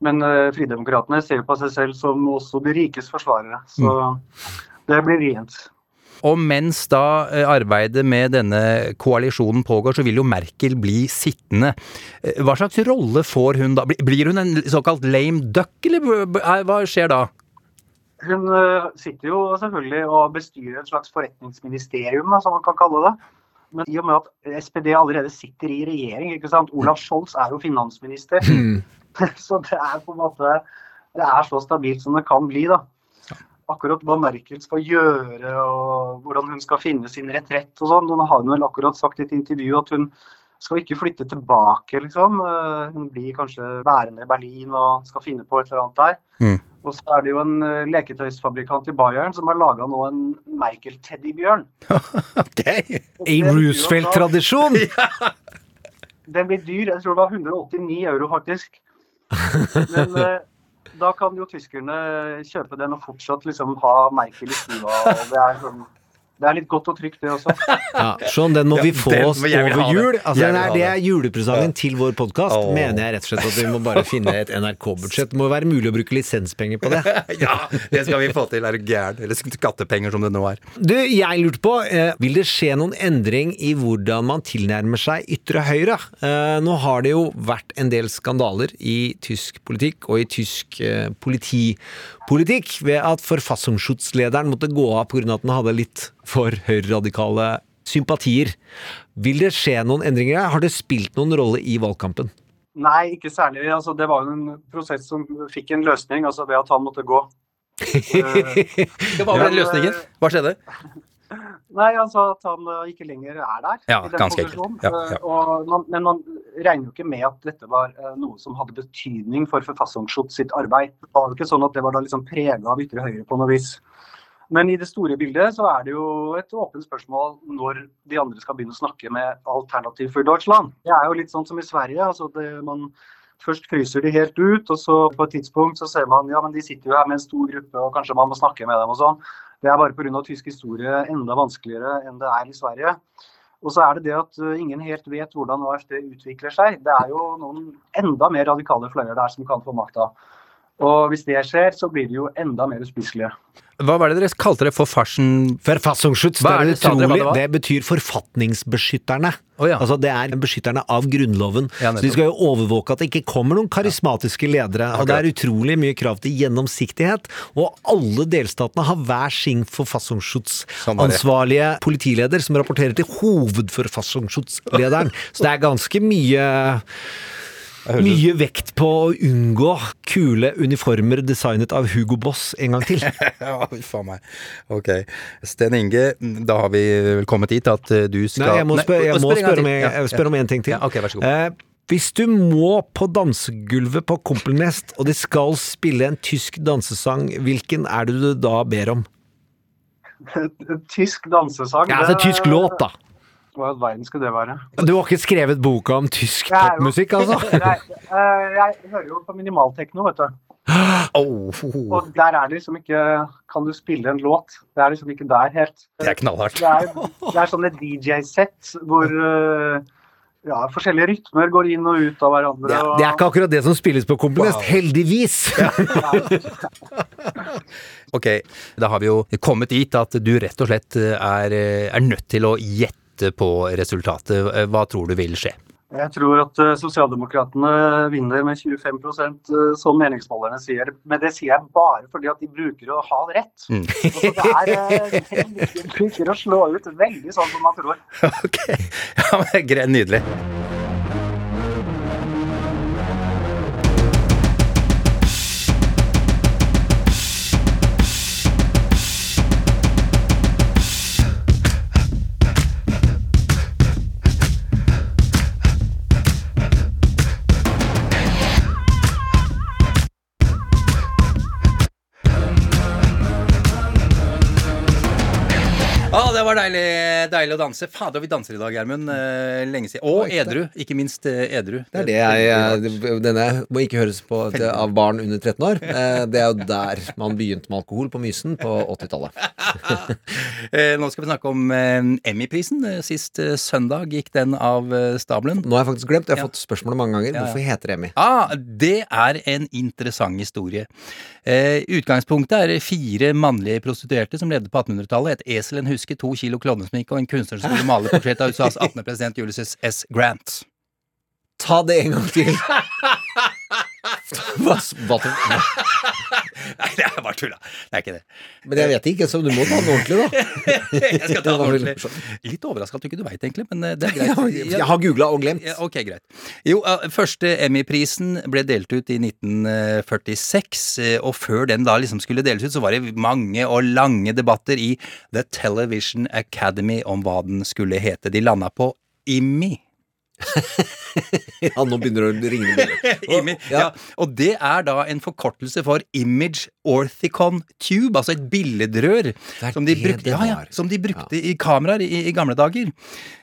Men uh, fridemokratene ser jo på seg selv som også de rikes forsvarere. Så Mm. det blir vrient. Og mens da eh, arbeidet med denne koalisjonen pågår, så vil jo Merkel bli sittende. Eh, Hva slags rolle får hun da? Blir- hun en såkalt lame duck, eller er- hva skjer da? Hun eh, sitter jo selvfølgelig og bestyrer et slags forretningsministerium, som man kan kalle det. Men i og med at SPD allerede sitter i regjering, ikke sant? Olaf Scholz er jo finansminister. Så det er på en måte Det er så stabilt som det kan bli, da. Akkurat hva Merkel skal gjøre og hvordan hun skal finne sin retrett og sånn. Hun har vel akkurat sagt i et intervju at hun skal ikke flytte tilbake, liksom. Eh, Hun blir kanskje værende i Berlin og skal finne på et eller annet der. Mm. Og så er det jo en eh, leketøysfabrikant i Bayern som har laga nå en Merkel-teddybjørn. I Roosevelt-tradisjon! Den blir dyr. Jeg tror det var 189 euro, faktisk. Men eh, da kan jo tyskerne kjøpe den og fortsatt liksom ha Merkel i stua. Og det er sånn Det er litt godt og trygt, det også. Ja, Sånn, den må vi få ja, oss over det. jul. Altså, den er, det det. er julepresangen Ja. til vår podkast, oh. mener jeg rett og slett at vi må bare finne et NRK-budsjett. Det må være mulig å bruke lisenspenger på det. ja, det skal vi få til, er du gæren? Eller skattepenger, som det nå er. Du, jeg lurte på, eh, vil det skje noen endring i hvordan man tilnærmer seg ytre høyre? Eh, nå har det jo vært en del skandaler i tysk politikk og i tysk eh, politipolitikk ved at forfassungsschutzlederen måtte gå av pga. at den hadde litt for høyreradikale sympatier. Vil det skje noen endringer? her? Har det spilt noen rolle i valgkampen? Nei, ikke særlig. Altså, det var jo en prosess som fikk en løsning, altså ved at han måtte gå. Det var vel den løsningen. Hva skjedde? Nei, altså at han eh, ikke lenger er der. Ja, i den ganske enkelt. Ja, ja. Eh, man, men man regner jo ikke med at dette var eh, noe som hadde betydning for Verfassungsschutz sitt arbeid. Det var jo ikke sånn at det var da liksom prega av ytre høyre på noe vis. Men i det store bildet så er det jo et åpent spørsmål når de andre skal begynne å snakke med Alternativ for Deutschland. Det er jo litt sånn som i Sverige. altså det, man Først fryser de helt ut, og så på et tidspunkt så ser man ja, men de sitter jo her med en stor gruppe, og kanskje man må snakke med dem og sånn. Det er bare pga. tysk historie enda vanskeligere enn det er i Sverige. Og så er det det at uh, ingen helt vet hvordan AFD utvikler seg. Det er jo noen enda mer radikale fløyer der som kan få makta. Og hvis det skjer, så blir de jo enda mer uspisselige. Hva var det dere kalte det for farsen? Verfassungsschutz, det, det, utrolig, det det betyr forfatningsbeskytterne. Oh, ja. Altså Det er beskytterne av Grunnloven. Ja, så de skal jo overvåke at det ikke kommer noen karismatiske ledere. Og det er utrolig mye krav til gjennomsiktighet. Og alle delstatene har hver sin Sånn var forfassungsschutz-ansvarlige politileder som rapporterer til hovedforfassungsschutz-lederen. Så det er ganske mye mye vekt på å unngå kule uniformer designet av Hugo Boss en gang til. ja, uff a meg. Ok. Sten Inge, da har vi vel kommet dit at eh, du skal Nei, jeg må jeg spør spørre om, Ja, jeg spørre om en ting til. Ja, ok, vær så god. Eh, hvis du må på dansegulvet på Kompelnest, og de skal spille en tysk dansesang, hvilken er det du da ber om? Tysk dansesang. Ja, altså det- tysk låt, da. Hva i all verden skulle det være? Du har ikke skrevet boka om tysk popmusikk, altså? Nei, eh, jeg hører jo på minimaltekno, vet du. Og der er det liksom ikke Kan du spille en låt? Det er liksom ikke der helt. Det er knallhardt. Det er, det er sånne DJ-sett hvor eh, ja, forskjellige rytmer går inn og ut av hverandre. Det, og- det er ikke akkurat det som spilles på Kompelnest, heldigvis! Ok, da har vi jo kommet dit at du rett og slett eh, er, er nødt til å gjette på resultatet. Hva tror du vil skje? Jeg tror at eh, sosialdemokratene vinner med 25 eh, som meningsmålerne sier. Men det sier jeg bare fordi at de bruker å ha rett. Mm. Altså, det er, eh, de bruker å slå ut veldig sånn som man tror. Ok, ja, men nydelig. Var deilig, deilig å danse. Fader, vi danser i dag, Gjermund. Eh, lenge siden. Og edru. Ikke minst eh, edru. Det er det jeg eh, Denne må ikke høres på av barn under 13 år. Det er jo der man begynte med alkohol, på Mysen, på 80-tallet. Eh, Nå skal vi snakke om Emmy-prisen. Sist søndag gikk den av stabelen. Nå har jeg faktisk glemt, jeg har fått spørsmålet mange ganger. Hvorfor heter det Emmy? Ah, det er en interessant historie. Utgangspunktet er fire mannlige prostituerte som levde på 1800-tallet. Et esel, en huske, to kilo klovnesminke og en kunstner som skulle male portrett av USAs 18. president Ulysses S. Grant. Ta det en gang til! Hva, hva, Nei, det er bare tulla. Det er ikke det. men jeg vet ikke, så du må ta den ordentlig, da. Jeg skal ta vel- ordentlig. Litt overraska at du ikke veit, egentlig, men eh, det er greit. Jeg har googla og glemt. Ok, greit. Jo, eh, første Emmy-prisen ble delt ut i 1946, eh, og før den da liksom skulle deles ut, så var det mange og lange debatter i The Television Academy om hva den skulle hete. De landa på IMI. Ja, nå begynner det å ringe bjeller. Ja. Og det er da en forkortelse for Image Orthicon Tube, altså et billedrør som de brukte, ja, ja, som de brukte i kameraer i, i gamle dager.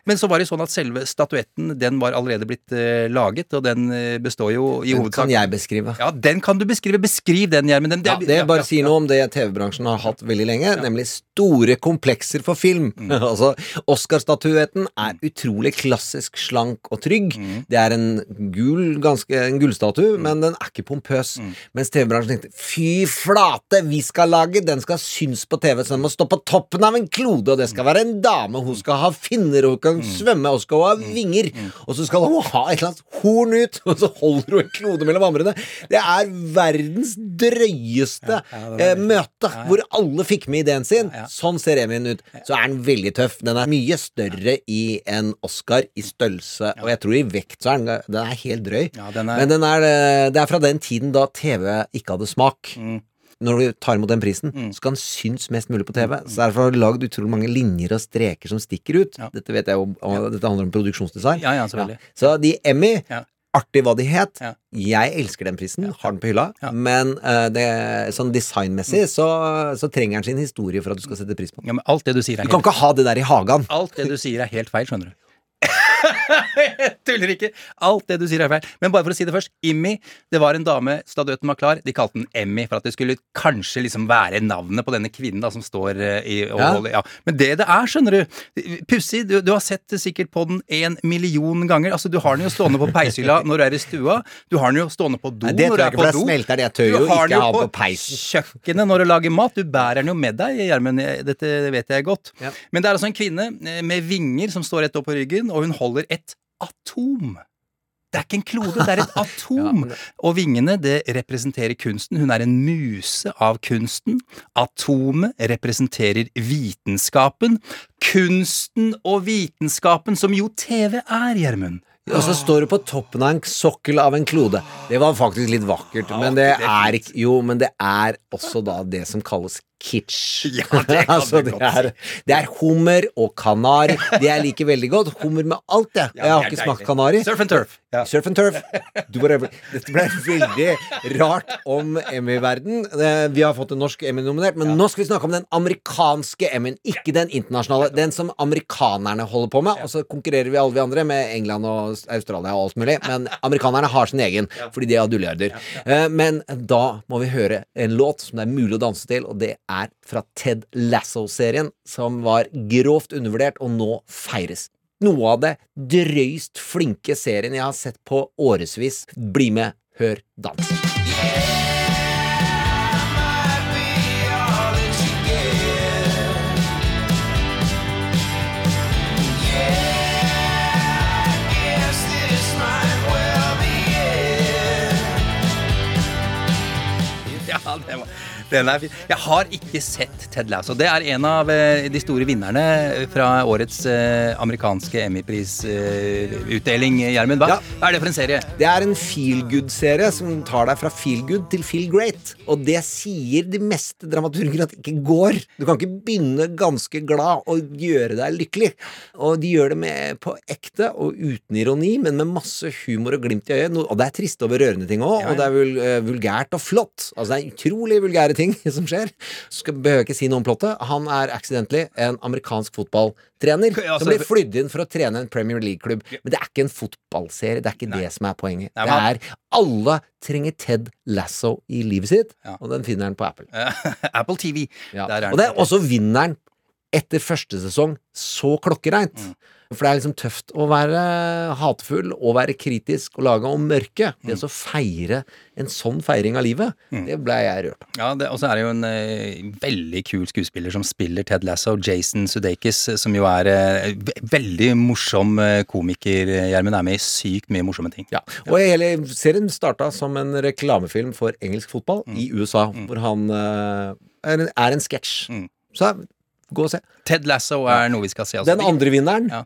Men så var det sånn at selve statuetten den var allerede blitt uh, laget, og den eh, består jo i Den hovedsak kan jeg beskrive. Ja, den kan du beskrive. Beskriv den, Gjermund. Den- Ja, det bare sier noe om det TV-bransjen har hatt veldig lenge, nemlig store komplekser for film. Mm. altså, Oscar-statuetten er utrolig klassisk slank og trygg. Mm. Det er en gul, ganske, en gullstatue, men den er ikke pompøs. Mm. Mens TV-bransjen tenkte fy flate, vi skal lage, den skal synes på TV, så den må stå på toppen av en klode, og det skal være en dame, hun skal ha finner, hun kan Mm. svømme, og skal ha vinger, og så skal hun ha et eller annet horn ut, og så holder hun en klode mellom hamrene. Det er verdens drøyeste eh, møte, hvor alle fikk med ideen sin. Sånn ser Emin ut. Så er den veldig tøff. Den er mye større i en Oscar i størrelse, og jeg tror i vekt så er den, den er helt drøy. Ja, den er- Men den er, eh, det er fra den tiden da TV ikke hadde smak. Mm. Når du tar imot den prisen, så skal den synes mest mulig på TV. Så Derfor har du lagd utrolig mange linjer og streker som stikker ut. Dette vet jeg jo, dette handler om produksjonsdesign. Ja, ja, selvfølgelig. Så de Emmy Ja. Artig hva de het. Ja. Jeg elsker den prisen, har den på hylla. Men uh, det, sånn designmessig så, så trenger den sin historie for at du skal sette pris på den. Ja, men alt det du sier er Du kan ikke ha det der i hagen. Alt det du sier er helt feil, skjønner du. Jeg tuller ikke. Alt det du sier er feil. Men bare for å si det først. Immi, det var en dame, stadøten var klar. De kalte den Emmy for at det skulle kanskje liksom være navnet på denne kvinnen da, som står eh, i og Ja. ja. Men det det er, skjønner du Pussig, du, du har sett det sikkert på den en million ganger. Altså, Du har den jo stående på peishylla når du er i stua. Du har den jo stående på do Nei, det når du er på do. smelter det. Tør jo ikke ha på på peisen. kjøkkenet når du lager mat. Du bærer den jo med deg, Gjermund. Dette vet jeg godt. Men det er altså en kvinne eh, med vinger som står rett opp på ryggen, og hun holder et atom. Det er ikke en klode, det er et atom. Og vingene det representerer kunsten. Hun er en muse av kunsten. Atomet representerer vitenskapen. Kunsten og vitenskapen, som jo TV er, Gjermund. Og så står du på toppen av en sokkel av en klode. Det var faktisk litt vakkert, men det er er ikke Jo, men det er også da det som kalles kitsch. Ja, det altså, det, er, det er hummer og kanari. Det jeg liker veldig godt. Hummer med alt, jeg. Ja, jeg har ikke smakt kanari. Surf and turf. Ja. Surf and turf. Dette ble veldig rart om Emmy-verden. Eh, Vi har fått en norsk Emmy-nominert, men nå skal vi snakke om den amerikanske Emmy-en. ikke den internasjonale. Den som amerikanerne holder på med. Og så konkurrerer vi alle vi andre med England og Australia og alt mulig, men amerikanerne har sin egen, fordi de har dulliarder. Eh, Men da må vi høre en låt som det er mulig å danse til, og det er fra Ted Lasso-serien, som var grovt undervurdert, og nå feires. Noe av det drøyst flinke serien jeg har sett på årevis. Bli med, hør, dans. Den er fin. Jeg har ikke sett Ted Lasso. Det er en av eh, de store vinnerne fra årets eh, amerikanske Emmy-prisutdeling. Gjermund, hva, hva er det for en serie? Det er en feel good-serie som tar deg fra feel good til feel great. Og det sier de meste dramaturger at det ikke går. Du kan ikke begynne ganske glad og gjøre deg lykkelig. Og de gjør det med, på ekte og uten ironi, men med masse humor og glimt i øyet. Og det er triste og berørende ting òg, Ja, ja. og det er vul, eh, vulgært og flott. Altså det er utrolig vulgære ting som skjer. Skal, behøver ikke si noe om plottet. Han er accidentally en amerikansk fotballtrener Ja, altså- som blir flydd inn for å trene en Premier League-klubb. Men det er ikke en fotballserie. Det er ikke det som er poenget. Nei, det er alle trenger Ted Lasso i livet sitt, og den finner han på Apple. Apple TV. Ja. Og det er også vinneren etter første sesong så klokkereint. Mm. For det er liksom tøft å være hatefull og være kritisk og lage om mørke. Mm. Det å feire en sånn feiring av livet, det ble jeg rørt av. Ja, Og så er det jo en eh, veldig kul skuespiller som spiller Ted Lasso, Jason Sudeikis, eh, som jo er eh, veldig morsom eh, komiker. eh, Gjermund er med i sykt mye morsomme ting. Ja. Og hele serien starta som en reklamefilm for engelsk fotball Mm. i USA, hvor han eh, er en, er en sketsj. Mm. Så gå og se. Ted Lasso er noe vi skal se. altså. Den andre vinneren Ja.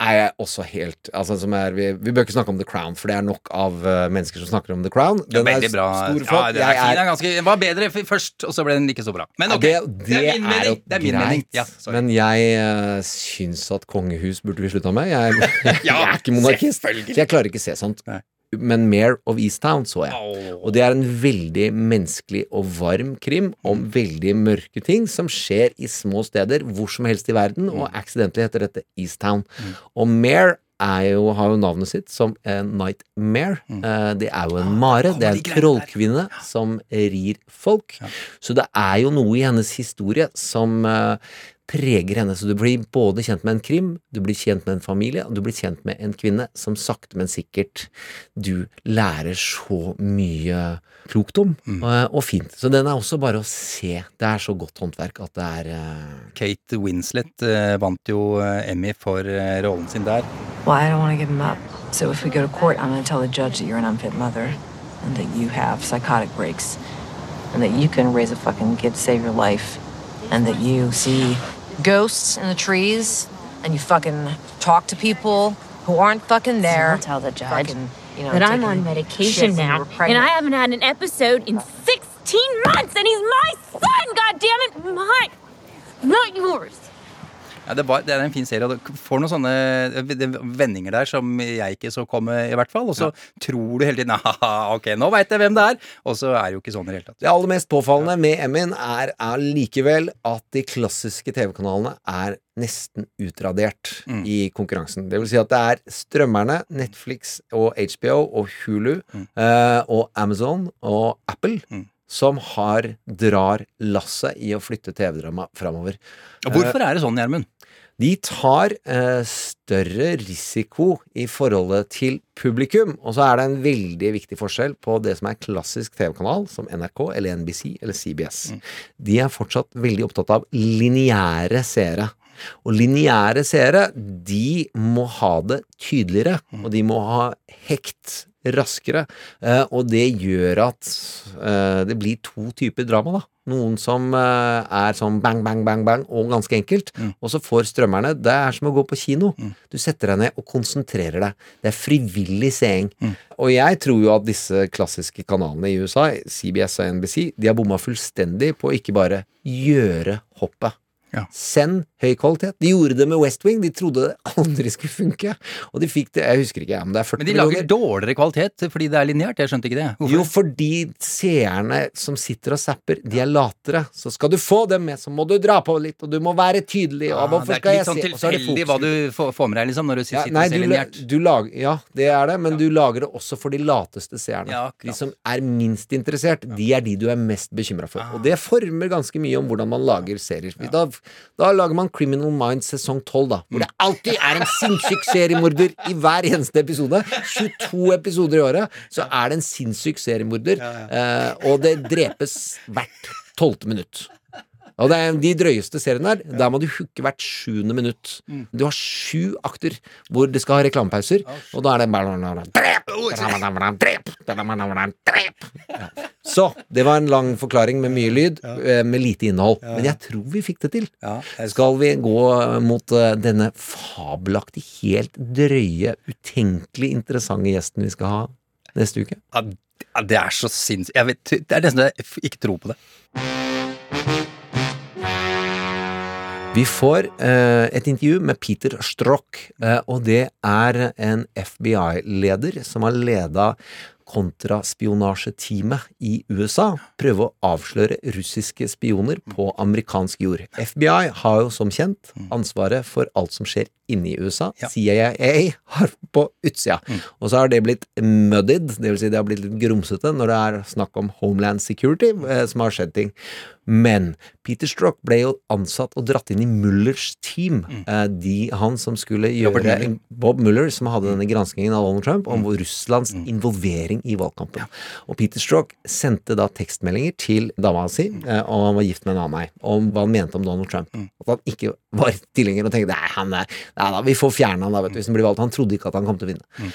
er jeg også helt altså, som er, vi, vi bør ikke snakke om The Crown, for det er nok av uh, mennesker som snakker om The Crown. Den er bra. stor og Ja, flott. den er Den, er var bedre først, og så ble den ikke så bra. Men Ja, det, det, det, er min er mening. Er min mening. greit. Ja, men jeg uh, syns at kongehus burde vi slutta med. Jeg, jeg er ikke monarkist, så jeg klarer ikke se sånt. Men Mare of Easttown så jeg. Og det er en veldig menneskelig og varm krim om Mm. veldig mørke ting som skjer i små steder hvor som helst i verden, Mm. og accidentally heter dette Easttown. Og Mare jo, har jo navnet sitt som en nightmare. Mm. Eh, det er jo Ah, en mare. Det er en trollkvinne som rir folk. Så det er jo noe i hennes historie som eh, preger henne. Så du blir både kjent med en krim, du blir kjent med en familie, og du blir kjent med en kvinne som sakte, men sikkert du lærer så mye klokt om, Mm. eh, og fint. Så den er også bare å se. Det er så godt håndverk at det er uh... Kate Winslet uh, vant jo Emmy for uh, rollen sin der. Well, I don't want to give him up. So if we go to court, I'm going to tell the judge that you're an unfit mother and that you have psychotic breaks and that you can raise a fucking kid save your life and that you see ghosts in the trees and you fucking talk to people who aren't fucking there. I'll tell the judge Fucking, you know, that I'm on medication now, and. I haven't had an episode in 16 months, and he's my son. God damn it, mine, not yours. Ja, det, var, det er en fin serie, og du får noen sånne vendinger der som jeg ikke så komme, i hvert fall. Og så tror du hele tiden Haha, ok, nå veit jeg hvem det er! Og så er det jo ikke sånn i det hele tatt. Det aller mest påfallende med Emin er, er likevel at de klassiske TV-kanalene er nesten utradert Mm. i konkurransen. Det vil si at det er strømmerne, Netflix og HBO og Hulu Mm. eh, og Amazon og Apple som har drar lasset i å flytte TV-drama framover. Hvorfor er det sånn, Gjermund? De tar eh, større risiko i forholdet til publikum. Og så er det en veldig viktig forskjell på det som er klassisk TV-kanal, som NRK eller NBC eller CBS. De er fortsatt veldig opptatt av lineære seere. Og lineære seere, de må ha det tydeligere, og de må ha hekt raskere. Eh, og det gjør at eh, det blir to typer drama, da. Noen som eh, er sånn bang, bang, bang, bang, og ganske enkelt. Og så får strømmerne Det er som å gå på kino. Du setter deg ned og konsentrerer deg. Det er frivillig seing. Og jeg tror jo at disse klassiske kanalene i USA, CBS og NBC, de har bomma fullstendig på ikke bare gjøre hoppet. Send høy kvalitet. De gjorde det med West Wing. De trodde det aldri skulle funke. Og de fikk det, jeg husker ikke, ja, men det er 40 Men de lager millioner. dårligere kvalitet fordi det er lineært. Jeg skjønte ikke det. Hvorfor? Jo, fordi seerne som sitter og zapper, de er latere. Så skal du få dem med, så må du dra på litt, og du må være tydelig. Og ja, hvorfor det er skal jeg sånn Det er så er det tilfeldig hva du får, med deg, liksom, når du Ja, sitter nei, og ser du, lineært. du lager, ja, det er det, men du lager det også for de lateste seerne. de som er minst interessert, de er de du er mest bekymra for. Og det former ganske mye om hvordan man lager serier. Da, da lager man Criminal Minds sesong 12, da, hvor det alltid er en sinnssyk seriemorder i hver eneste episode. 22 episoder i året, så er det en sinnssyk seriemorder, eh, og det drepes hvert tolvte minutt. Og det er de drøyeste seriene der, der må du hooke hvert sjuende minutt. Du har sju akter hvor det skal ha reklamepauser, og da er det! Så det var en lang forklaring med mye lyd, eh, med lite innhold. Men jeg tror vi fikk det til. Skal vi gå mot eh, denne fabelaktig, helt drøye, utenkelig interessante gjesten vi skal ha neste uke? Ja, det er så sinnssykt Jeg vet, Det er nesten jeg ikke tror på det. Vi får eh, et intervju med Peter Strock, eh, og det er en FBI-leder som har leda kontraspionasjeteamet i USA prøve å avsløre russiske spioner på amerikansk jord. FBI har jo som kjent ansvaret for alt som skjer inne i USA. CIA har på utsida. Og så har det blitt muddied, det vil si det har blitt litt grumsete når det er snakk om Homeland Security, eh, som har skjedd ting. Men Peter Strock ble jo ansatt og dratt inn i Mullers team. Mm. De, han som skulle gjøre. Bob Muller, som hadde denne granskingen av Donald Trump om Russlands involvering i valgkampen. Og Peter Strock sendte da tekstmeldinger til dama si, eh, og han var gift med en annen ei, om hva han mente om Donald Trump. At han ikke var tilhenger og tenkte nei, han er, nei da, vi får fjerne han da, vet du, hvis han blir valgt. Han trodde ikke at han kom til å vinne.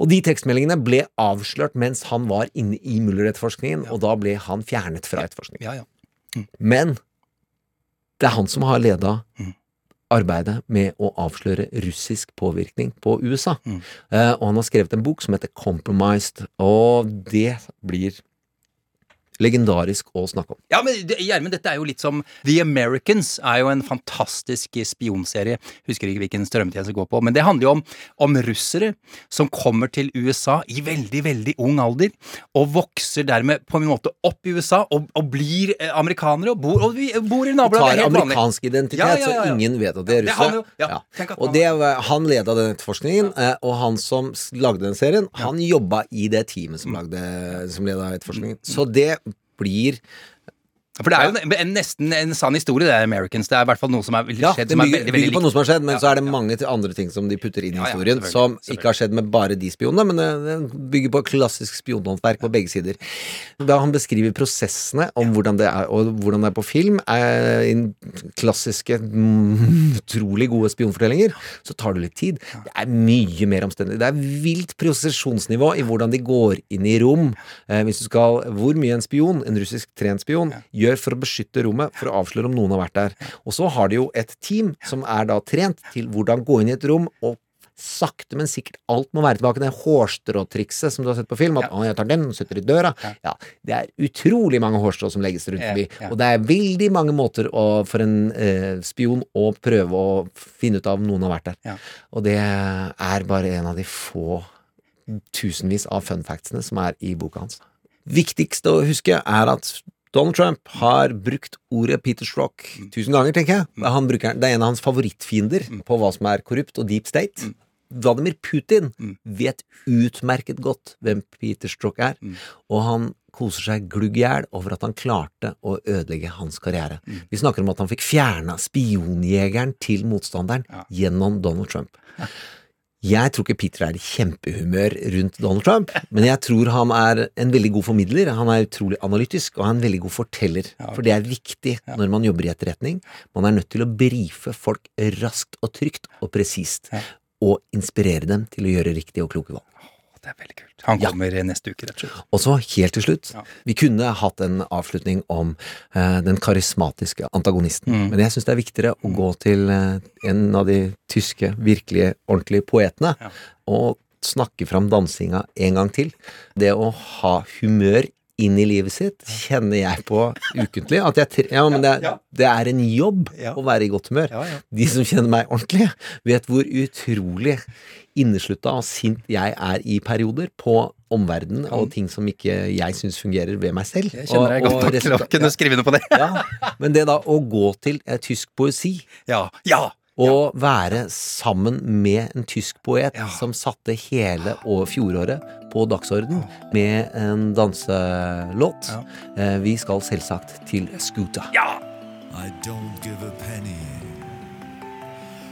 Og de tekstmeldingene ble avslørt mens han var inne i Muller-etterforskningen, og da ble han fjernet fra etterforskningen. Ja, ja. Men det er han som har leda arbeidet med å avsløre russisk påvirkning på USA. Eh, og han har skrevet en bok som heter Compromised, og det blir legendarisk å snakke om. Ja, men Gjermund, dette er jo litt som The Americans er jo en fantastisk spionserie. Husker ikke hvilken strømmetjeneste går på, men det handler jo om, om russere som kommer til USA i veldig, veldig ung alder, og vokser dermed på en måte opp i USA, og, og blir eh, amerikanere, og bor, og vi, bor i nabolaget. tar er amerikansk identitet, Ja, ja, ja, så ingen vet at de er Det har han Og det, han leda den etterforskningen, eh, og han som lagde den serien, han jobba i det teamet som, lagde, som leda etterforskningen. Så det blir For det er jo en, en, nesten en sann historie, det er Americans. Det er i hvert fall noe som er veldig Ja, skjedd, det som er veldig, veldig på noe som har skjedd, men Ja. så er det mange til andre ting som de putter inn i Ja, ja, historien, selvfølgelig, som ikke har skjedd med bare de spionene, men det, det bygger på klassisk spionhåndverk på begge sider. Da han beskriver prosessene om hvordan det er, og hvordan det er på film, er i klassiske, mm, utrolig gode spionfortellinger, så tar det litt tid. Det er mye mer omstendelig. Det er vilt prosesjonsnivå i hvordan de går inn i rom. Eh, hvis du skal, Hvor mye en spion, en russisk trent spion, gjør for å beskytte rommet, for å avsløre om noen har vært der. Og så har de jo et team som er da trent til hvordan gå inn i et rom og sakte, men sikkert alt må være tilbake. Det hårstråtrikset som du har sett på film. At 'å, jeg tar den, setter i døra'. Ja. Det er utrolig mange hårstrå som legges rundt forbi. ja. Og det er veldig mange måter å, for en eh, spion å prøve å finne ut av om noen har vært der. Og det er bare en av de få tusenvis av fun factsene som er i boka hans. Viktigst å huske er at Donald Trump har brukt ordet Peter Strock tusen ganger, tenker jeg. Han bruker, det er en av hans favorittfiender på hva som er korrupt og deep state. Vladimir Putin vet utmerket godt hvem Peter Strock er, og han koser seg glugg i hjel over at han klarte å ødelegge hans karriere. Vi snakker om at han fikk fjerna spionjegeren til motstanderen gjennom Donald Trump. Jeg tror ikke Peter er i kjempehumør rundt Donald Trump, men jeg tror han er en veldig god formidler. Han er utrolig analytisk, og han er en veldig god forteller. For det er viktig når man jobber i etterretning. Man er nødt til å brife folk raskt og trygt og presist, og inspirere dem til å gjøre riktige og kloke valg. Det er veldig kult. Han kommer neste uke, rett og slett. Og så, helt til slutt, vi kunne hatt en avslutning om eh, den karismatiske antagonisten, Mm. men jeg syns det er viktigere å gå til eh, en av de tyske, virkelige, ordentlige poetene, og snakke fram dansinga en gang til. Det å ha humør inn i livet sitt kjenner jeg på ukentlig. At jeg, tre- ja, men det, er- det er en jobb å være i godt humør. De som kjenner meg ordentlig, vet hvor utrolig inneslutta og sint jeg er i perioder på omverdenen og ting som ikke jeg syns fungerer ved meg selv. Jeg kjenner deg godt. nok til å kunne skrive noe på det. ja, men det da å gå til eh, tysk poesi Ja, ja, og være sammen med en tysk poet som satte hele å- fjoråret på dagsorden med en danselåt. Eh, Vi skal selvsagt til Scooter. I don't give a penny.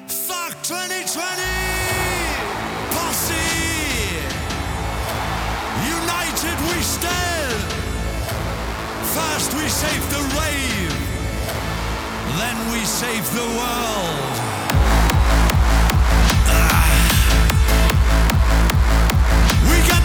Fuck 2020! Posse! United we stand! First we save the rave, then we save the world.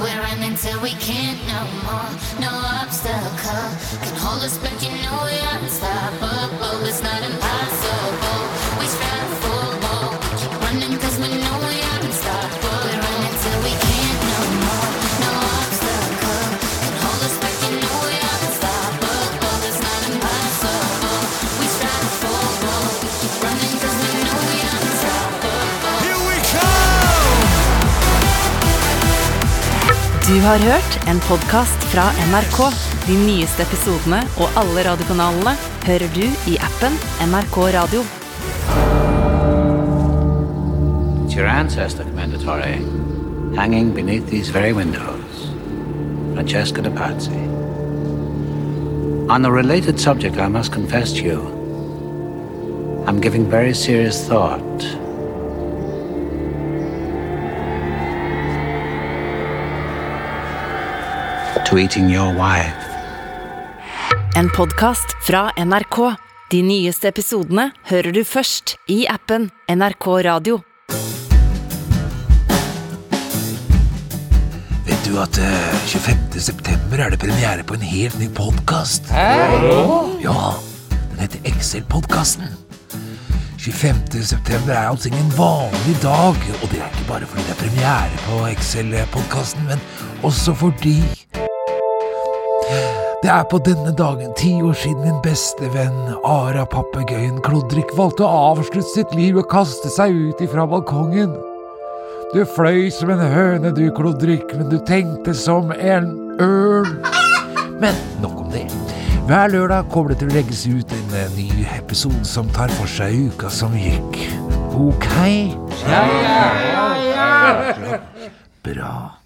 We're running till we can't no more. No obstacle can hold us back. You know we are unstoppable. It's not impossible. Du har hørt en podkast fra NRK. De nyeste episodene og alle radiokanalene hører du i appen NRK Radio. It's your ancestor, Torre, hanging beneath these very windows. Francesca de Pazzi. On a related subject, I must confess to you, I'm giving very serious thought. To eating your wife. En podkast fra NRK. De nyeste episodene hører du først i appen NRK Radio. Vet du at eh, 25. september er det premiere på en helt ny podkast? Ja, den heter Excel-podkasten. 25. september er altså ingen vanlig dag, og det er ikke bare fordi det er premiere på Excel-podkasten, men også fordi det er på denne dagen ti år siden min beste venn Ara papegøyen Klodrik valgte å avslutte sitt liv og kaste seg ut ifra balkongen. Du fløy som en høne du, Klodrik, men du tenkte som en ørn. Men nok om det. Hver lørdag kommer det til å legges ut en eh, ny episode som tar for seg uka som gikk. Ok? Ja, ja, ja, ja. Bra.